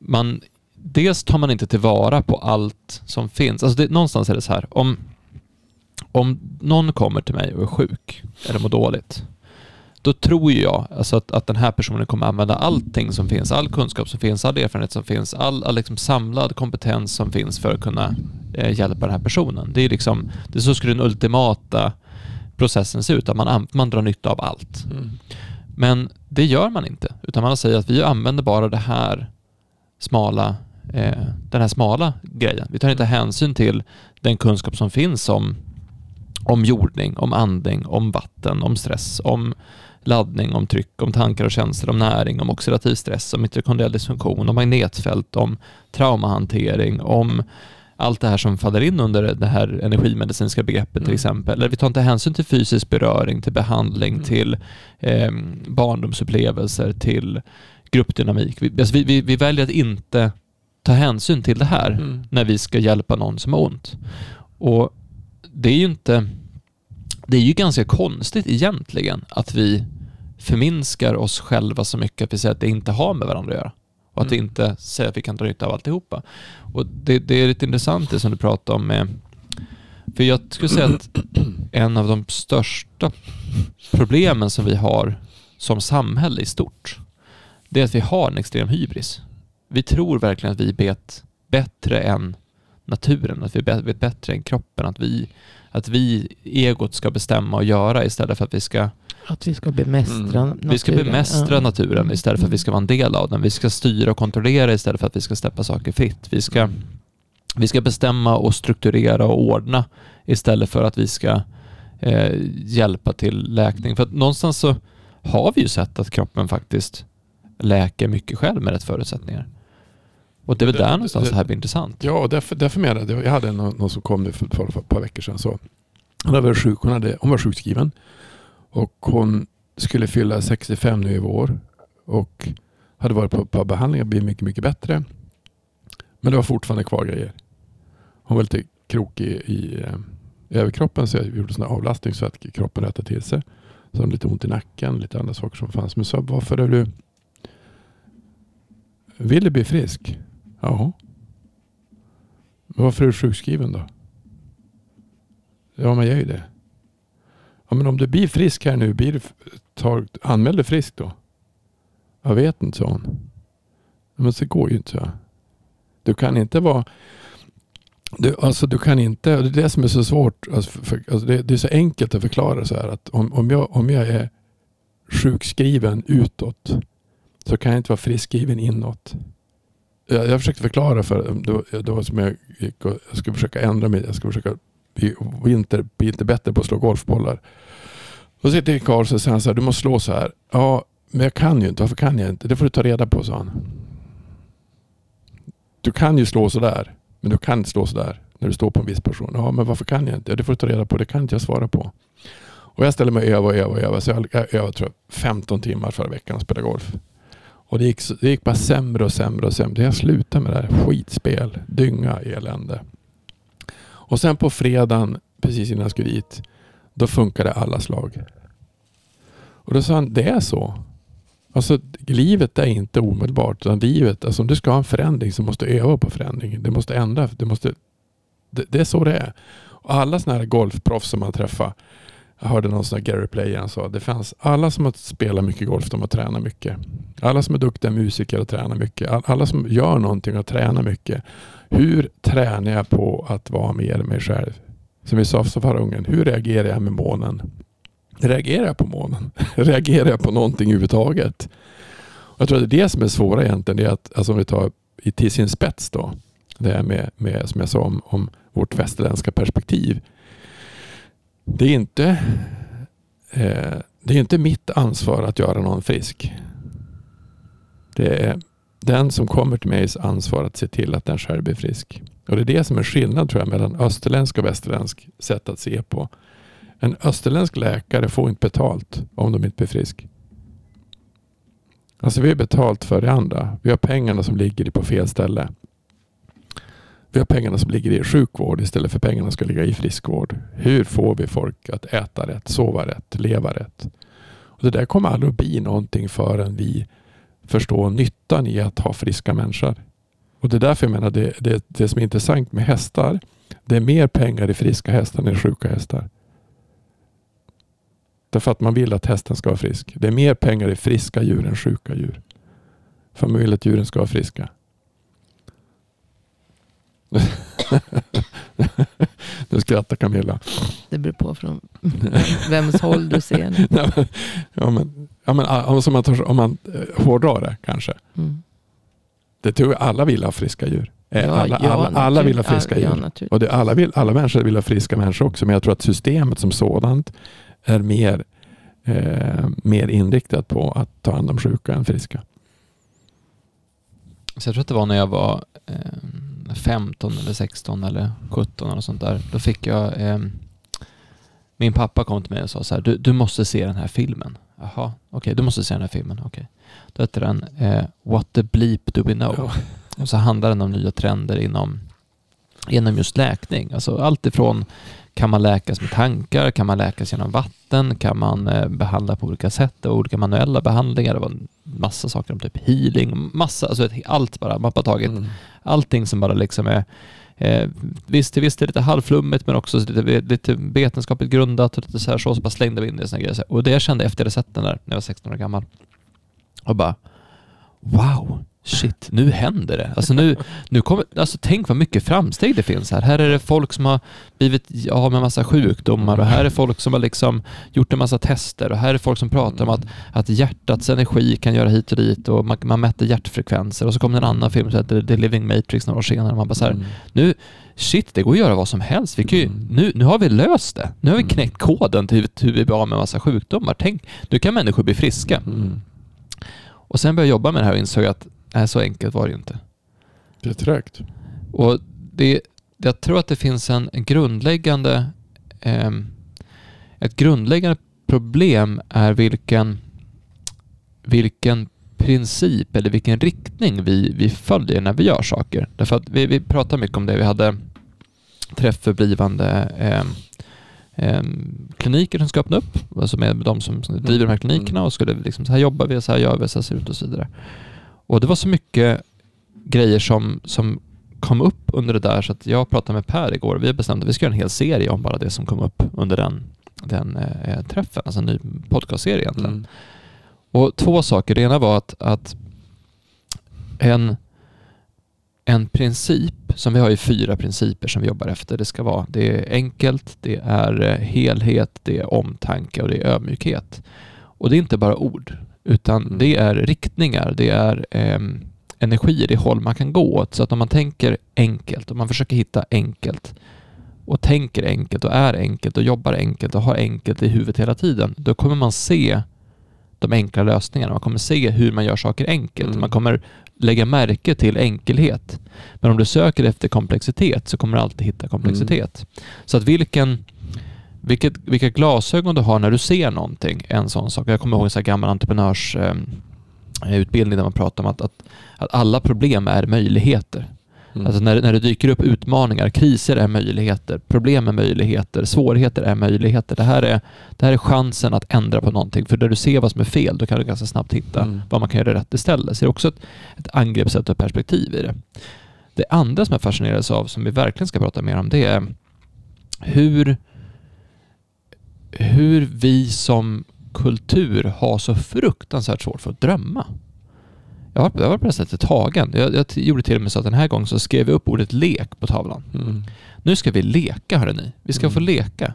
man dels tar man inte tillvara på allt som finns. Alltså det, någonstans är det så här, om, om någon kommer till mig och är sjuk eller mår dåligt, då tror jag alltså att, att den här personen kommer använda allting som finns, all kunskap som finns, all erfarenhet som finns, all, all liksom samlad kompetens som finns för att kunna eh, hjälpa den här personen. Det är liksom, det är så skulle den ultimata processen se ut, att man, an- man drar nytta av allt. mm. Men det gör man inte, utan man säger att vi använder bara det här smala, eh, den här smala grejen. Vi tar inte hänsyn till den kunskap som finns om, om jordning, om andning, om vatten, om stress, om laddning, om tryck, om tankar och känslor, om näring, om oxidativ stress, om mitokondriell dysfunktion, om magnetfält, om traumahantering, om allt det här som faller in under det här energimedicinska begreppet till Mm. exempel. Eller vi tar inte hänsyn till fysisk beröring, till behandling, Mm. till eh, barndomsupplevelser, till gruppdynamik. Vi, alltså vi, vi, vi väljer att inte ta hänsyn till det här Mm. när vi ska hjälpa någon som har ont. Och det är ju inte... Det är ju ganska konstigt egentligen att vi förminskar oss själva så mycket att vi säger att det inte har med varandra att göra. Och att vi Mm. inte säger att vi kan dra nytta av alltihopa. Och det, det är lite intressant det som du pratar om med För jag skulle säga att en av de största problemen som vi har som samhälle i stort, det är att vi har en extrem hybris. Vi tror verkligen att vi vet bättre än naturen, att vi vet bättre än kroppen, att vi, att vi egot ska bestämma och göra istället för att vi ska Att vi ska bemästra Mm. naturen. vi ska bemästra naturen istället för att vi ska vara en del av den. Vi ska styra och kontrollera istället för att vi ska släppa saker fritt. Vi ska, vi ska bestämma och strukturera och ordna istället för att vi ska eh, hjälpa till läkning. För att någonstans så har vi ju sett att kroppen faktiskt läker mycket själv med rätt förutsättningar. Och det är väl där någonstans det, det- här blir intressant. Ja, och därför, därför menade jag, jag hade någon, någon som kom nu för, ett par veckor sedan. Så, sjuk, hon, hade, hon var sjukskriven och hon skulle fylla 65 nu i vår och hade varit på, ett par behandlingar och blivit mycket, mycket bättre. Men det var fortfarande kvar grejer. Hon var lite krokig i i eh, överkroppen så jag gjorde sån avlastning så att kroppen rättade till sig. Så hade hon lite ont i nacken, lite andra saker som fanns. Men så varför är du... Vill du bli frisk? Ja. Men varför är du sjukskriven då? Ja, men jag är ju det. Ja, men om du blir frisk här nu, blir du, tar, anmäl dig frisk då? Jag vet inte, sa hon. Men så går ju inte så. Du kan inte vara... Du, alltså du kan inte, det är det som är så svårt. Alltså, för, alltså det, det är så enkelt att förklara så här att om, om, jag, om jag är sjukskriven utåt så kan jag inte vara friskskriven inåt. Jag, jag försökte förklara för det, det var som jag gick och jag skulle försöka ändra mig. Jag skulle försöka vi vinter, bli inte bättre på att slå golfbollar. Då sitter Karl och säger så här, du måste slå så här. Ja, men jag kan ju inte. Varför kan jag inte? Det får du ta reda på, sa han. Du kan ju slå så där, men du kan inte slå så där när du står på en viss person. Ja, men varför kan jag inte? Ja, det får du ta reda på. Det kan inte jag svara på. Och jag ställer mig och övar och övar och övar. Så jag, jag övade tror jag, 15 timmar förra veckan och spelade golf. Och det gick, det gick bara sämre och sämre och sämre. Jag slutade med det här skitspel, dynga, elände. Och sen på fredagen, precis innan jag skulle dit, då funkade alla slag. Och då sa han, det är så. Alltså livet är inte omedelbart. Utan livet, alltså om du ska ha en förändring så måste du öva på förändring. Det måste ändra. Det, måste, det, det är så det är. Och alla sådana här golfproffs som man träffar. Jag hörde någon sån här Gary Player han sa. Det fanns alla som har spelat mycket golf, de har tränat mycket. Alla som är duktiga musiker och tränar mycket. Alla som gör någonting och tränar mycket. Hur tränar jag på att vara mer mig själv? Som vi sa för förra gången. Hur reagerar jag med månen? Reagerar jag på månen? reagerar jag på någonting överhuvudtaget? Och jag tror att det är det som är svåra egentligen. Det är att, alltså om vi tar till sin spets då. Det här med, med som jag sa om, om vårt västerländska perspektiv. Det är inte eh, det är inte mitt ansvar att göra någon frisk. Det är den som kommer till mig ansvar att se till att den själv blir frisk. Och det är det som är skillnad tror jag mellan österländsk och västerländsk sätt att se på. En österländsk läkare får inte betalt om de inte blir frisk. Alltså vi har betalt för det andra. Vi har pengarna som ligger på fel ställe. Vi har pengarna som ligger i sjukvård istället för pengarna som ska ligga i friskvård. Hur får vi folk att äta rätt, sova rätt, leva rätt? Och det där kommer aldrig att bli någonting förrän vi förstår nyttan i att ha friska människor. Och det är därför jag menar det, det, det som är intressant med hästar. Det är mer pengar i friska hästar än i sjuka hästar. Därför att man vill att hästen ska vara frisk. Det är mer pengar i friska djur än sjuka djur. För man vill att djuren ska vara friska. nu skrattar Camilla. Det beror på från vems håll du ser. det. Nej, men- ja, men, ja, men, alltså, om man, tar, om man eh, hårdrar det kanske. Mm. Det tror jag alla vill ha friska djur. Eh, Ja, alla, ja, alla, alla vill ha friska ja, djur. Och det, alla, vill, alla människor vill ha friska människor också. Men jag tror att systemet som sådant är mer, eh, mer inriktat på att ta hand om sjuka än friska. Så jag tror att det var när jag var eh, 15 eller 16 eller 17 eller sånt där. Då fick jag... Eh, min pappa kom till mig och sa så här, du, du måste se den här filmen. Jaha, okej, du måste se den här filmen. Okej. Då heter den eh, What the bleep do we know? Ja. Och så handlar den om nya trender inom genom just läkning. Alltså allt ifrån kan man läkas med tankar, kan man läkas genom vatten, kan man eh, behandla på olika sätt, och olika manuella behandlingar, det var en massa saker om typ healing, massa, alltså allt bara, man har tagit Mm. allting som bara liksom är Eh, visst, till visst är det lite halvflummigt men också lite, lite vetenskapligt grundat och lite så här så, så bara slängde vi in det i såna grejer. Och det jag kände efter jag hade sett den där när jag var 16 år gammal och bara wow, shit, nu händer det. Alltså nu, nu kommer, alltså tänk vad mycket framsteg det finns här. Här är det folk som har blivit av med massa sjukdomar och här är folk som har liksom gjort en massa tester och här är folk som pratar om att, att hjärtats energi kan göra hit och dit och man, man mäter hjärtfrekvenser och så kom det en annan film som heter The Living Matrix några år senare och man bara så här, Mm. nu, shit, det går att göra vad som helst. Vi kan ju, Mm. nu, nu har vi löst det. Nu har vi Mm. knäckt koden till hur vi blir av med massa sjukdomar. Tänk, nu kan människor bli friska. Och sen började jag jobba med det här och insåg att nej, så enkelt var det ju inte. Det är trögt. Och det, jag tror att det finns en grundläggande ehm, ett grundläggande problem är vilken vilken princip eller vilken riktning vi, vi följer när vi gör saker. Därför att vi, vi pratar mycket om det. Vi hade träff för blivande ehm, ehm, kliniker som ska öppna upp, alltså med de som som driver de här klinikerna och skulle liksom, så här jobbar vi, så här gör vi, så här ser det ut och så vidare. Och det var så mycket grejer som, som kom upp under det där så att jag pratade med Per igår och vi har bestämt att vi ska göra en hel serie om bara det som kom upp under den, den eh, träffen, alltså en ny podcastserie egentligen. Mm. Och två saker. Det ena var att, att en, en princip, som vi har ju fyra principer som vi jobbar efter. Det ska vara, det är enkelt, det är eh, helhet, det är omtanke och det är ödmjukhet. Och det är inte bara ord, utan Mm. det är riktningar, det är ehm, energier, det är håll man kan gå åt. Så att om man tänker enkelt, om man försöker hitta enkelt och tänker enkelt och är enkelt och jobbar enkelt och har enkelt i huvudet hela tiden, då kommer man se de enkla lösningarna. Man kommer se hur man gör saker enkelt. Mm. Man kommer lägga märke till enkelhet. Men om du söker efter komplexitet så kommer du alltid hitta komplexitet. Så att vilken, vilket, vilka glasögon du har när du ser någonting en sån sak. Jag kommer ihåg en sån gammal entreprenörsutbildning där man pratar om att, att, att alla problem är möjligheter. Mm. Alltså när, när det dyker upp utmaningar, kriser är möjligheter, problem är möjligheter, svårigheter är möjligheter. Det här är, det här är chansen att ändra på någonting. För när du ser vad som är fel, då kan du ganska snabbt hitta Mm. vad man kan göra rätt istället. Så det är också ett, ett angreppssätt och perspektiv i det. Det andra som jag fascineras av, som vi verkligen ska prata mer om, det är hur, hur vi som kultur har så fruktansvärt svårt för att drömma. Jag var, jag var på det sättet tagen. Jag, jag gjorde till och med så att den här gången så skrev jag upp ordet lek på tavlan. Mm. Nu ska vi leka hörni. Vi ska Mm. få leka.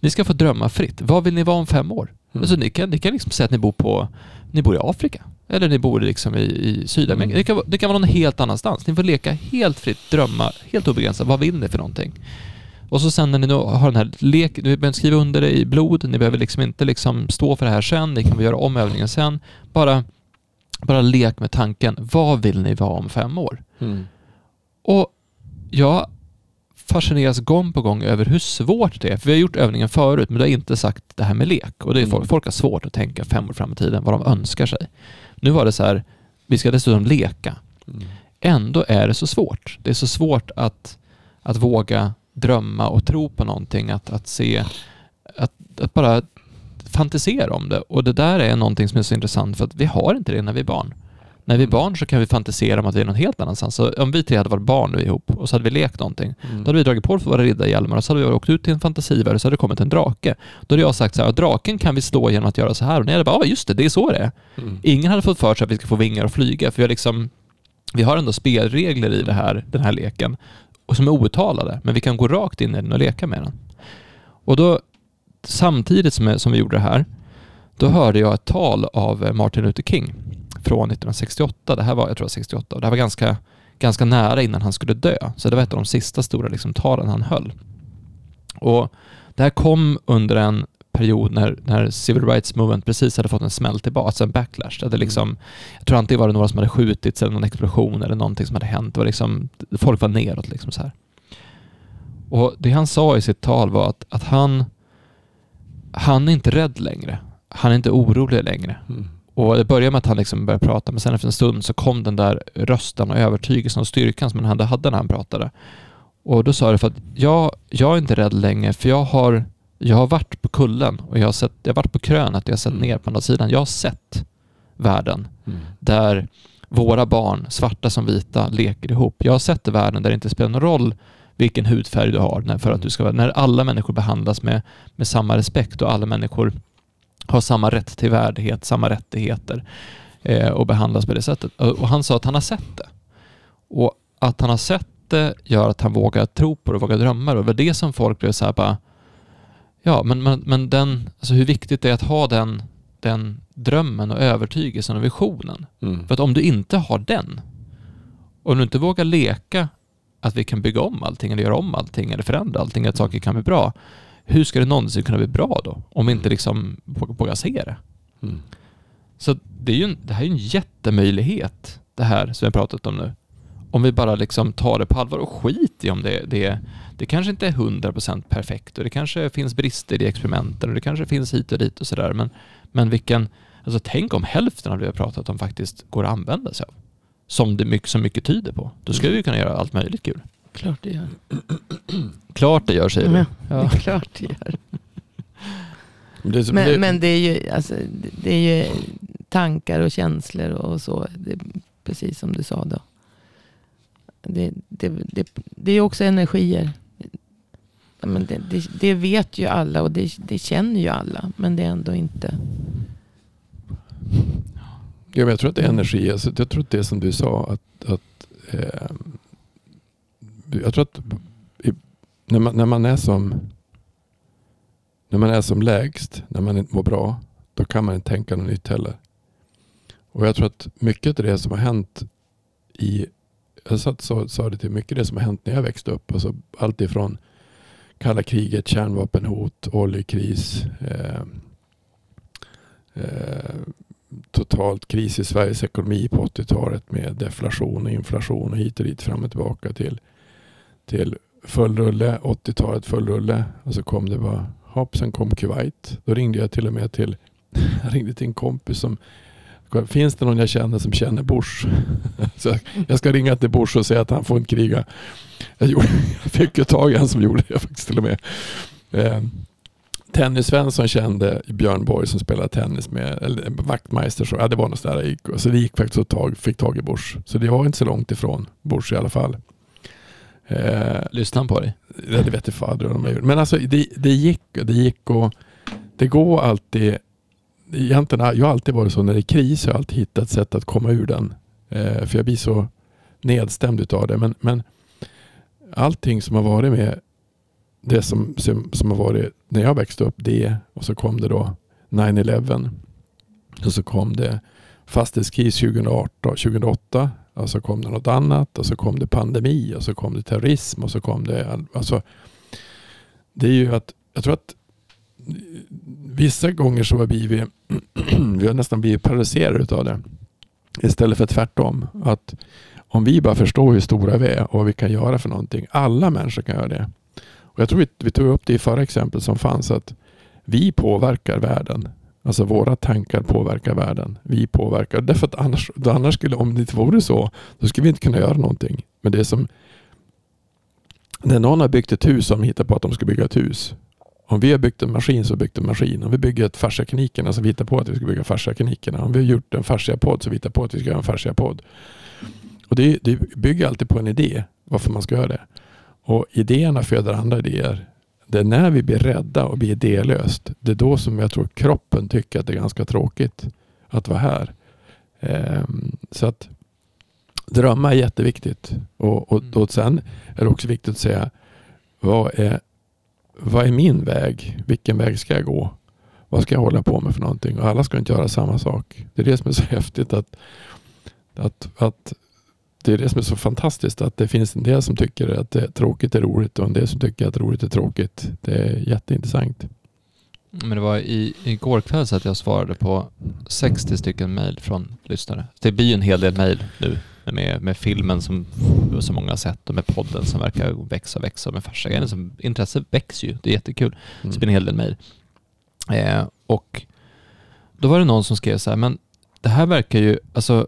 Ni ska få drömma fritt. Vad vill ni vara om fem år? Mm. Alltså, ni, kan, ni kan liksom säga att ni bor, på, ni bor i Afrika. Eller ni bor liksom i, i Sydamerika. Mm. Det, kan, vara- det kan vara någon helt annanstans. Ni får leka helt fritt, drömma helt obegränsat. Vad vill ni för någonting? Och så sen när ni nu har den här lek, ni behöver skriva under det i blod, ni behöver liksom inte liksom stå för det här sen, ni kan göra om övningen sen. Bara, bara lek med tanken, vad vill ni vara om fem år? Mm. Och jag fascineras gång på gång över hur svårt det är. För vi har gjort övningen förut, men du har inte sagt det här med lek. Och det är folk, Mm. folk har svårt att tänka fem år fram i tiden, vad de önskar sig. Nu var det så här, vi ska dessutom leka. Mm. Ändå är det så svårt. Det är så svårt att, att våga drömma och tro på någonting, att, att se, att, att bara fantisera om det. Och det där är någonting som är så intressant för att vi har inte det när vi är barn. När vi är Mm. barn så kan vi fantisera om att vi är någon helt annanstans. Så om vi tre hade varit barn nu ihop och så hade vi lekt någonting, Mm. då hade vi dragit på för våra riddarhjälmar och så hade vi åkt ut till en fantasivärld och så hade det kommit en drake. Då hade jag sagt så här, draken kan vi slå genom att göra så här. Och ni hade bara, ja just det, det är så det är. Mm. Ingen hade fått för sig att vi ska få vingar och flyga, för vi har liksom vi har ändå spelregler i det här, den här leken och som är outtalade, men vi kan gå rakt in i den och leka med den. Och då, samtidigt som, som vi gjorde det här, då hörde jag ett tal av eh, Martin Luther King från 1968. Det här var, jag tror det var 68, och det här var ganska, ganska nära innan han skulle dö. Så det var ett av de sista stora liksom, talen han höll. Och det här kom under en period när, när Civil Rights Movement precis hade fått en smäll tillbaka, alltså en backlash. Det hade liksom, jag tror antingen var det några som hade skjutits eller någon explosion eller någonting som hade hänt. Det var liksom, folk var neråt liksom så här. Och det han sa i sitt tal var att, att han, han är inte rädd längre. Han är inte orolig längre. Mm. Och det började med att han liksom började prata, men sen efter en stund så kom den där rösten och övertygelsen och styrkan som han hade, när han pratade. Och då sa jag för att jag, jag är inte rädd längre för jag har, jag har varit på kullen och jag har, sett, jag har varit på krönet och jag har sett Mm. ner på andra sidan. Jag har sett världen Mm. där våra barn, svarta som vita, leker ihop. Jag har sett världen där det inte spelar någon roll vilken hudfärg du har, för att du ska, vara- när alla människor behandlas med, med samma respekt och alla människor har samma rätt till värdighet, samma rättigheter eh, och behandlas på det sättet. Och, han sa att han har sett det. Och att han har sett det gör att han vågar tro på det och vågar drömma. Och det var det som folk blev så här bara, ja men, men, men den, alltså hur viktigt det är att ha den, den drömmen och övertygelsen och visionen. Mm. För att om du inte har den, om du inte vågar leka att vi kan bygga om allting eller göra om allting eller förändra allting, att saker kan bli bra. Hur ska det någonsin kunna bli bra då? Om vi inte liksom vågar se det. Mm. Så det, är ju en, det här är en jättemöjlighet, det här som vi har pratat om nu. Om vi bara liksom tar det på allvar och skit i om det, det, det kanske inte är 100% perfekt och det kanske finns brister i experimenten och det kanske finns hit och dit och sådär. Men, men vilken, alltså tänk om hälften av det vi har pratat om faktiskt går att använda sig av. Som det mycket, som mycket tyder på. Då skulle vi kunna göra allt möjligt kul. Klart det gör. Klart det gör, säger du. Ja. är klart det gör. Det, är som- Men, det, men det är ju, alltså, det- är ju tankar och känslor och så. Det, precis som du sa då. Det, det, det, det är också energier. Men det, det, det vet ju alla och det, det känner ju alla. Men det är ändå inte. Ja, men jag tror att det är energi. Alltså, jag tror att det är som du sa. Att, att, eh, jag tror att i, när, man, när, man är som, när man är som lägst, när man inte mår bra, då kan man inte tänka något nytt heller. Och jag tror att mycket av det som har hänt i, jag satt, sa, sa det till mycket av det som har hänt när jag växte upp. Alltså allt ifrån kalla kriget, kärnvapenhot, oljekris, eh, eh, totalt kris i Sveriges ekonomi på 80-talet med deflation och inflation och hit och dit fram och tillbaka till, till full rulle, 80-talet full rulle och så kom det bara hopp, sen kom Kuwait. Då ringde jag till och med till, jag ringde till en kompis som Finns det någon jag känner som känner Bush? Så jag- jag ska ringa till Bush och säga att han får inte kriga. Jag, gjorde, jag fick ju tag i en som gjorde det faktiskt till och med. Eh, Tennis Svensson kände Björn Borg som spelade tennis med, eller Wachtmeister, så, ja, det var något där gick. Så det gick faktiskt att tag, fick tag i Bush. Så det var inte så långt ifrån Bush i alla fall. Eh, Lyssnar han på dig? Ja, det vet jag fader vad de har gjort. Men alltså det, det gick det gick och det går alltid. Egentligen, har- jag har alltid varit så när det är kris har jag alltid hittat sätt att komma ur den. Eh, för jag blir så nedstämd utav det. Men, men allting som har varit med det som, som, som har varit när jag växte upp, det och så kom det då 9-11 och så kom det fastighetskris 2018, 2008 och så kom det något annat och så kom det pandemi och så kom det terrorism och så kom det alltså det är ju att jag tror att vissa gånger så har vi blivit vi har nästan blivit paralyserade av det istället för tvärtom. Att om vi bara förstår hur stora vi är och vad vi kan göra för någonting alla människor kan göra det och jag tror vi, vi tog upp det i förra exempel som fanns att vi påverkar världen Alltså våra tankar påverkar världen. Vi påverkar. Därför att annars, annars skulle, om det inte vore så, då skulle vi inte kunna göra någonting. Men det är som när någon har byggt ett hus som hittar på att de ska bygga ett hus. Om vi har byggt en maskin så har vi byggt en maskin. Om vi bygger ett fasciaklinikerna så vi hittar på att vi ska bygga fasciaklinikerna. Om vi har gjort en fasciapodd så vi hittar på att vi ska göra en fasciapodd. Och det, det bygger alltid på en idé varför man ska göra det. Och idéerna föder andra idéer. Det är när vi blir rädda och blir idélöst. Det är då som jag tror kroppen tycker att det är ganska tråkigt att vara här. Ehm, så att drömma är jätteviktigt. Och, och, och sen är det också viktigt att säga vad är, vad är min väg? Vilken väg ska jag gå? Vad ska jag hålla på med för någonting? Och alla ska inte göra samma sak. Det är det som är så häftigt att, att, att det är det som är så fantastiskt att det finns en del som tycker att det är tråkigt är roligt och en del som tycker att roligt är tråkigt. Det är jätteintressant. Men det var i, igår kväll så att jag svarade på 60 stycken mejl från lyssnare. Det blir ju en hel del mejl nu med, med filmen som så många har sett och med podden som verkar växa och växa med farsa som Intresset växer ju, det är jättekul. Så det blir en hel del mejl. Eh, och då var det någon som skrev så här, men det här verkar ju, alltså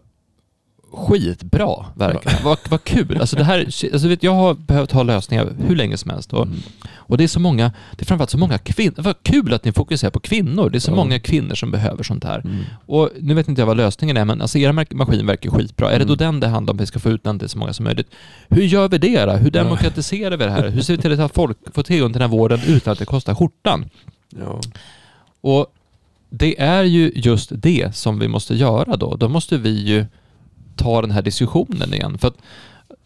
skitbra, verkligen. Vad, vad kul. Alltså det här, alltså vet, jag har behövt ha lösningar hur länge som helst. Och, Mm. och det är så många, det är framförallt så många kvinnor. Vad kul att ni fokuserar på kvinnor. Det är så Ja. många kvinnor som behöver sånt här. Mm. Och nu vet inte jag vad lösningen är, men alltså era maskin verkar skitbra. Är det då Mm. den det handlar om, att vi ska få ut den till så många som möjligt? Hur gör vi det då? Hur demokratiserar vi det här? Hur ser vi till att folk får tillgång till den här vården utan att det kostar skjortan? Ja. Och det är ju just det som vi måste göra då. Då måste vi ju ta den här diskussionen igen. För att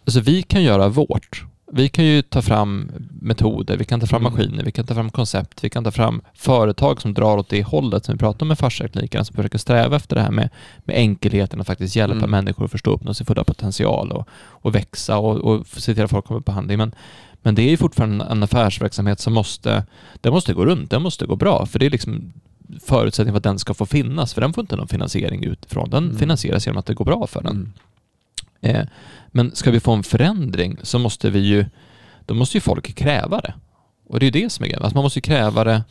alltså, vi kan göra vårt. Vi kan ju ta fram metoder, vi kan ta fram Mm. maskiner, vi kan ta fram koncept, vi kan ta fram företag som drar åt det hållet som vi pratar om med farsaklinikerna, som försöker sträva efter det här med, med enkelheten att faktiskt hjälpa Mm. människor att förstå uppnå sin fulla potential och, och växa och, och se till att folk kommer på behandling. Men, men det är ju fortfarande en affärsverksamhet som måste, den måste gå runt, den måste gå bra, för det är liksom förutsättning för att den ska få finnas, för den får inte någon finansiering utifrån. Den Mm. finansieras genom att det går bra för den. Mm. Eh, men ska vi få en förändring så måste vi ju, då måste ju folk kräva det. Och det är ju det som är grejen. Alltså man måste kräva det.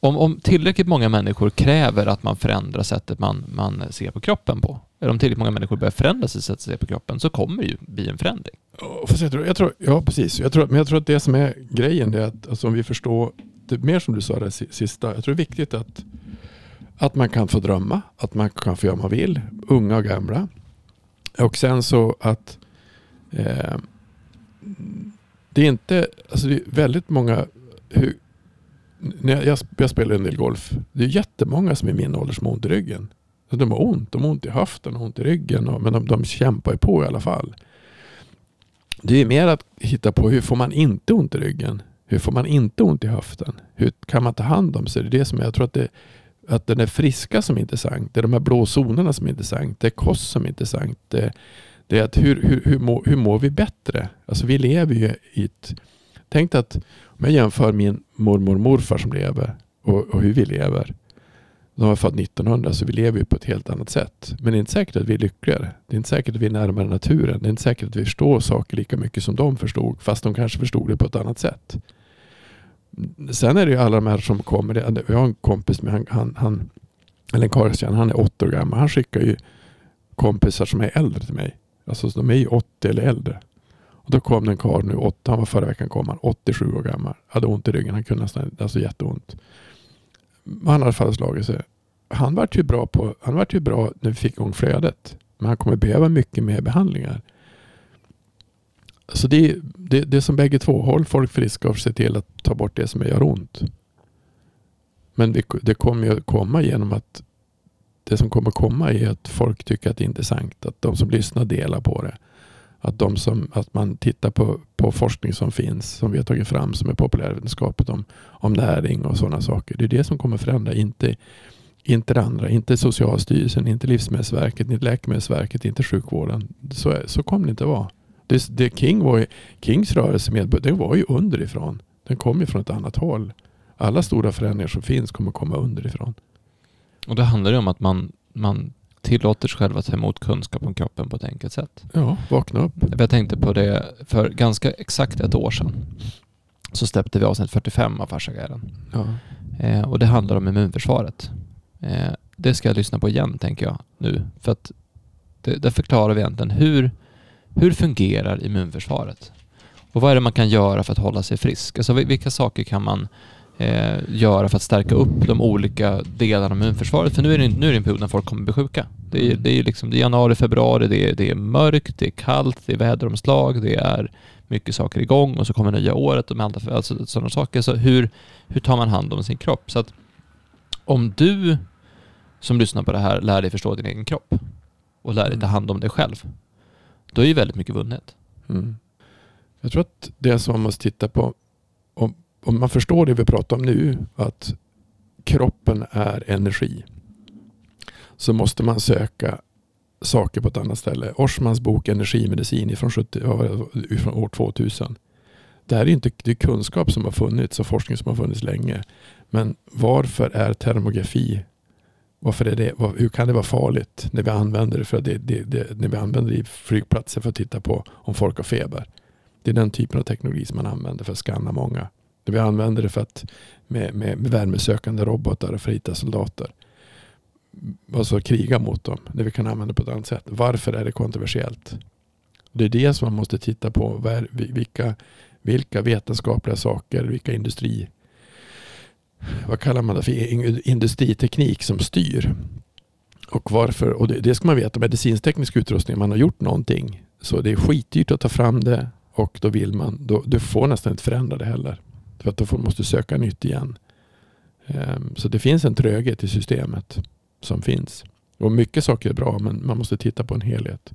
Om, om tillräckligt många människor kräver att man förändrar sättet man, man ser på kroppen på, eller om tillräckligt många människor börjar förändra sitt sätt att se på kroppen, så kommer det ju bli en förändring. Jag tror, jag tror, ja, precis. Jag tror, men jag tror att det som är grejen är att alltså, om vi förstår, Typ mer som du sa det sista, jag tror det är viktigt att, att man kan få drömma, att man kan få göra vad man vill, unga och gamla. Och sen så att eh, det är inte, alltså det är väldigt många, hur, när jag, jag, spelar en del golf, det är jättemånga som är i min ålder som har ont i ryggen. Alltså de har ont, de har ont i höften och ont i ryggen, och, men de, de kämpar ju på i alla fall. Det är mer att hitta på hur får man inte ont i ryggen? Hur får man inte ont i höften? Hur kan man ta hand om sig? Det är det som jag tror att det att den är friska som är intressant. Det är de här blå zonerna som är intressant. Det är kost som är intressant. Det, det är att hur, hur, hur, mår, hur mår vi bättre? Alltså vi lever ju i ett... Tänk dig att om jag jämför min mormor och morfar som lever och, och hur vi lever. De var född 1900 så vi lever ju på ett helt annat sätt. Men det är inte säkert att vi är lyckligare. Det är inte säkert att vi är närmare naturen. Det är inte säkert att vi förstår saker lika mycket som de förstod. Fast de kanske förstod det på ett annat sätt. Sen är det ju alla de här som kommer. Jag har en kompis med han, han, han eller en karl, han är 80 år gammal. Han skickar ju kompisar som är äldre till mig. Alltså de är ju 80 eller äldre. Och då kom det en karl nu, 8, han var förra veckan kom han, 87 år gammal. Hade ont i ryggen, han kunde nästan, alltså jätteont. Men Han hade fallit slagit sig. Han vart ju bra på, han vart ju bra när vi fick igång flödet. Men han kommer behöva mycket mer behandlingar. Så det, det, det är som bägge två. Håll folk friska och se till att ta bort det som gör ont. Men det, det kommer ju komma genom att det som kommer komma är att folk tycker att det är intressant. Att de som lyssnar delar på det. Att, de som, att man tittar på, på forskning som finns, som vi har tagit fram, som är populärvetenskapet om, om näring och sådana saker. Det är det som kommer förändra, inte, inte det andra. Inte Socialstyrelsen, inte Livsmedelsverket, inte Läkemedelsverket, inte sjukvården. Så, så kommer det inte vara. Det, det King var ju, Kings rörelse med, det var ju underifrån. Den kom ju från ett annat håll. Alla stora förändringar som finns kommer komma underifrån. Och det handlar ju om att man, man tillåter sig själv att ta emot kunskap om kroppen på ett enkelt sätt. Ja, vakna upp. Jag tänkte på det för ganska exakt ett år sedan. Så släppte vi avsnitt 45 av Farsaguiden. Ja. Eh, och det handlar om immunförsvaret. Eh, det ska jag lyssna på igen, tänker jag nu. För att det, där förklarar vi egentligen hur, hur fungerar immunförsvaret? Och vad är det man kan göra för att hålla sig frisk? Alltså vil- vilka saker kan man eh, göra för att stärka upp de olika delarna av immunförsvaret? För nu är det, nu är det en period när folk kommer bli sjuka. Det är, det är, liksom, det är januari, februari, det är, det är mörkt, det är kallt, det är väderomslag, det är mycket saker igång och så kommer nya året och andra, alltså sådana saker. Så hur, hur tar man hand om sin kropp? Så att om du som lyssnar på det här lär dig förstå din egen kropp och lär dig ta hand om dig själv, då är ju väldigt mycket vunnet. Mm. Jag tror att det som man måste titta på. Om, om man förstår det vi pratar om nu, att kroppen är energi. Så måste man söka saker på ett annat ställe. Orsmans bok Energimedicin från 70, år 2000. Det här är inte det är kunskap som har funnits och forskning som har funnits länge. Men varför är termografi varför är det, var, hur kan det vara farligt när vi använder det, för det, det, det, när vi använder det i flygplatser för att titta på om folk har feber? Det är den typen av teknologi som man använder för att skanna många. När vi använder det för att med, med, med värmesökande robotar för att hitta soldater. alltså kriga mot dem. Det vi kan använda på ett annat sätt. Varför är det kontroversiellt? Det är det som man måste titta på. Vilka, vilka vetenskapliga saker, vilka industri... Vad kallar man det för? Industriteknik som styr. Och varför? Och det, det ska man veta. Medicinteknisk utrustning, man har gjort någonting. Så det är skitdyrt att ta fram det och då vill man, då, du får nästan inte förändra det heller. För att då måste du söka nytt igen. Um, så det finns en tröghet i systemet som finns. Och mycket saker är bra men man måste titta på en helhet.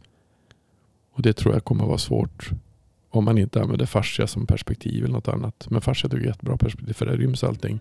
Och det tror jag kommer att vara svårt om man inte använder fascia som perspektiv eller något annat. Men fascia är ett jättebra perspektiv för där ryms allting.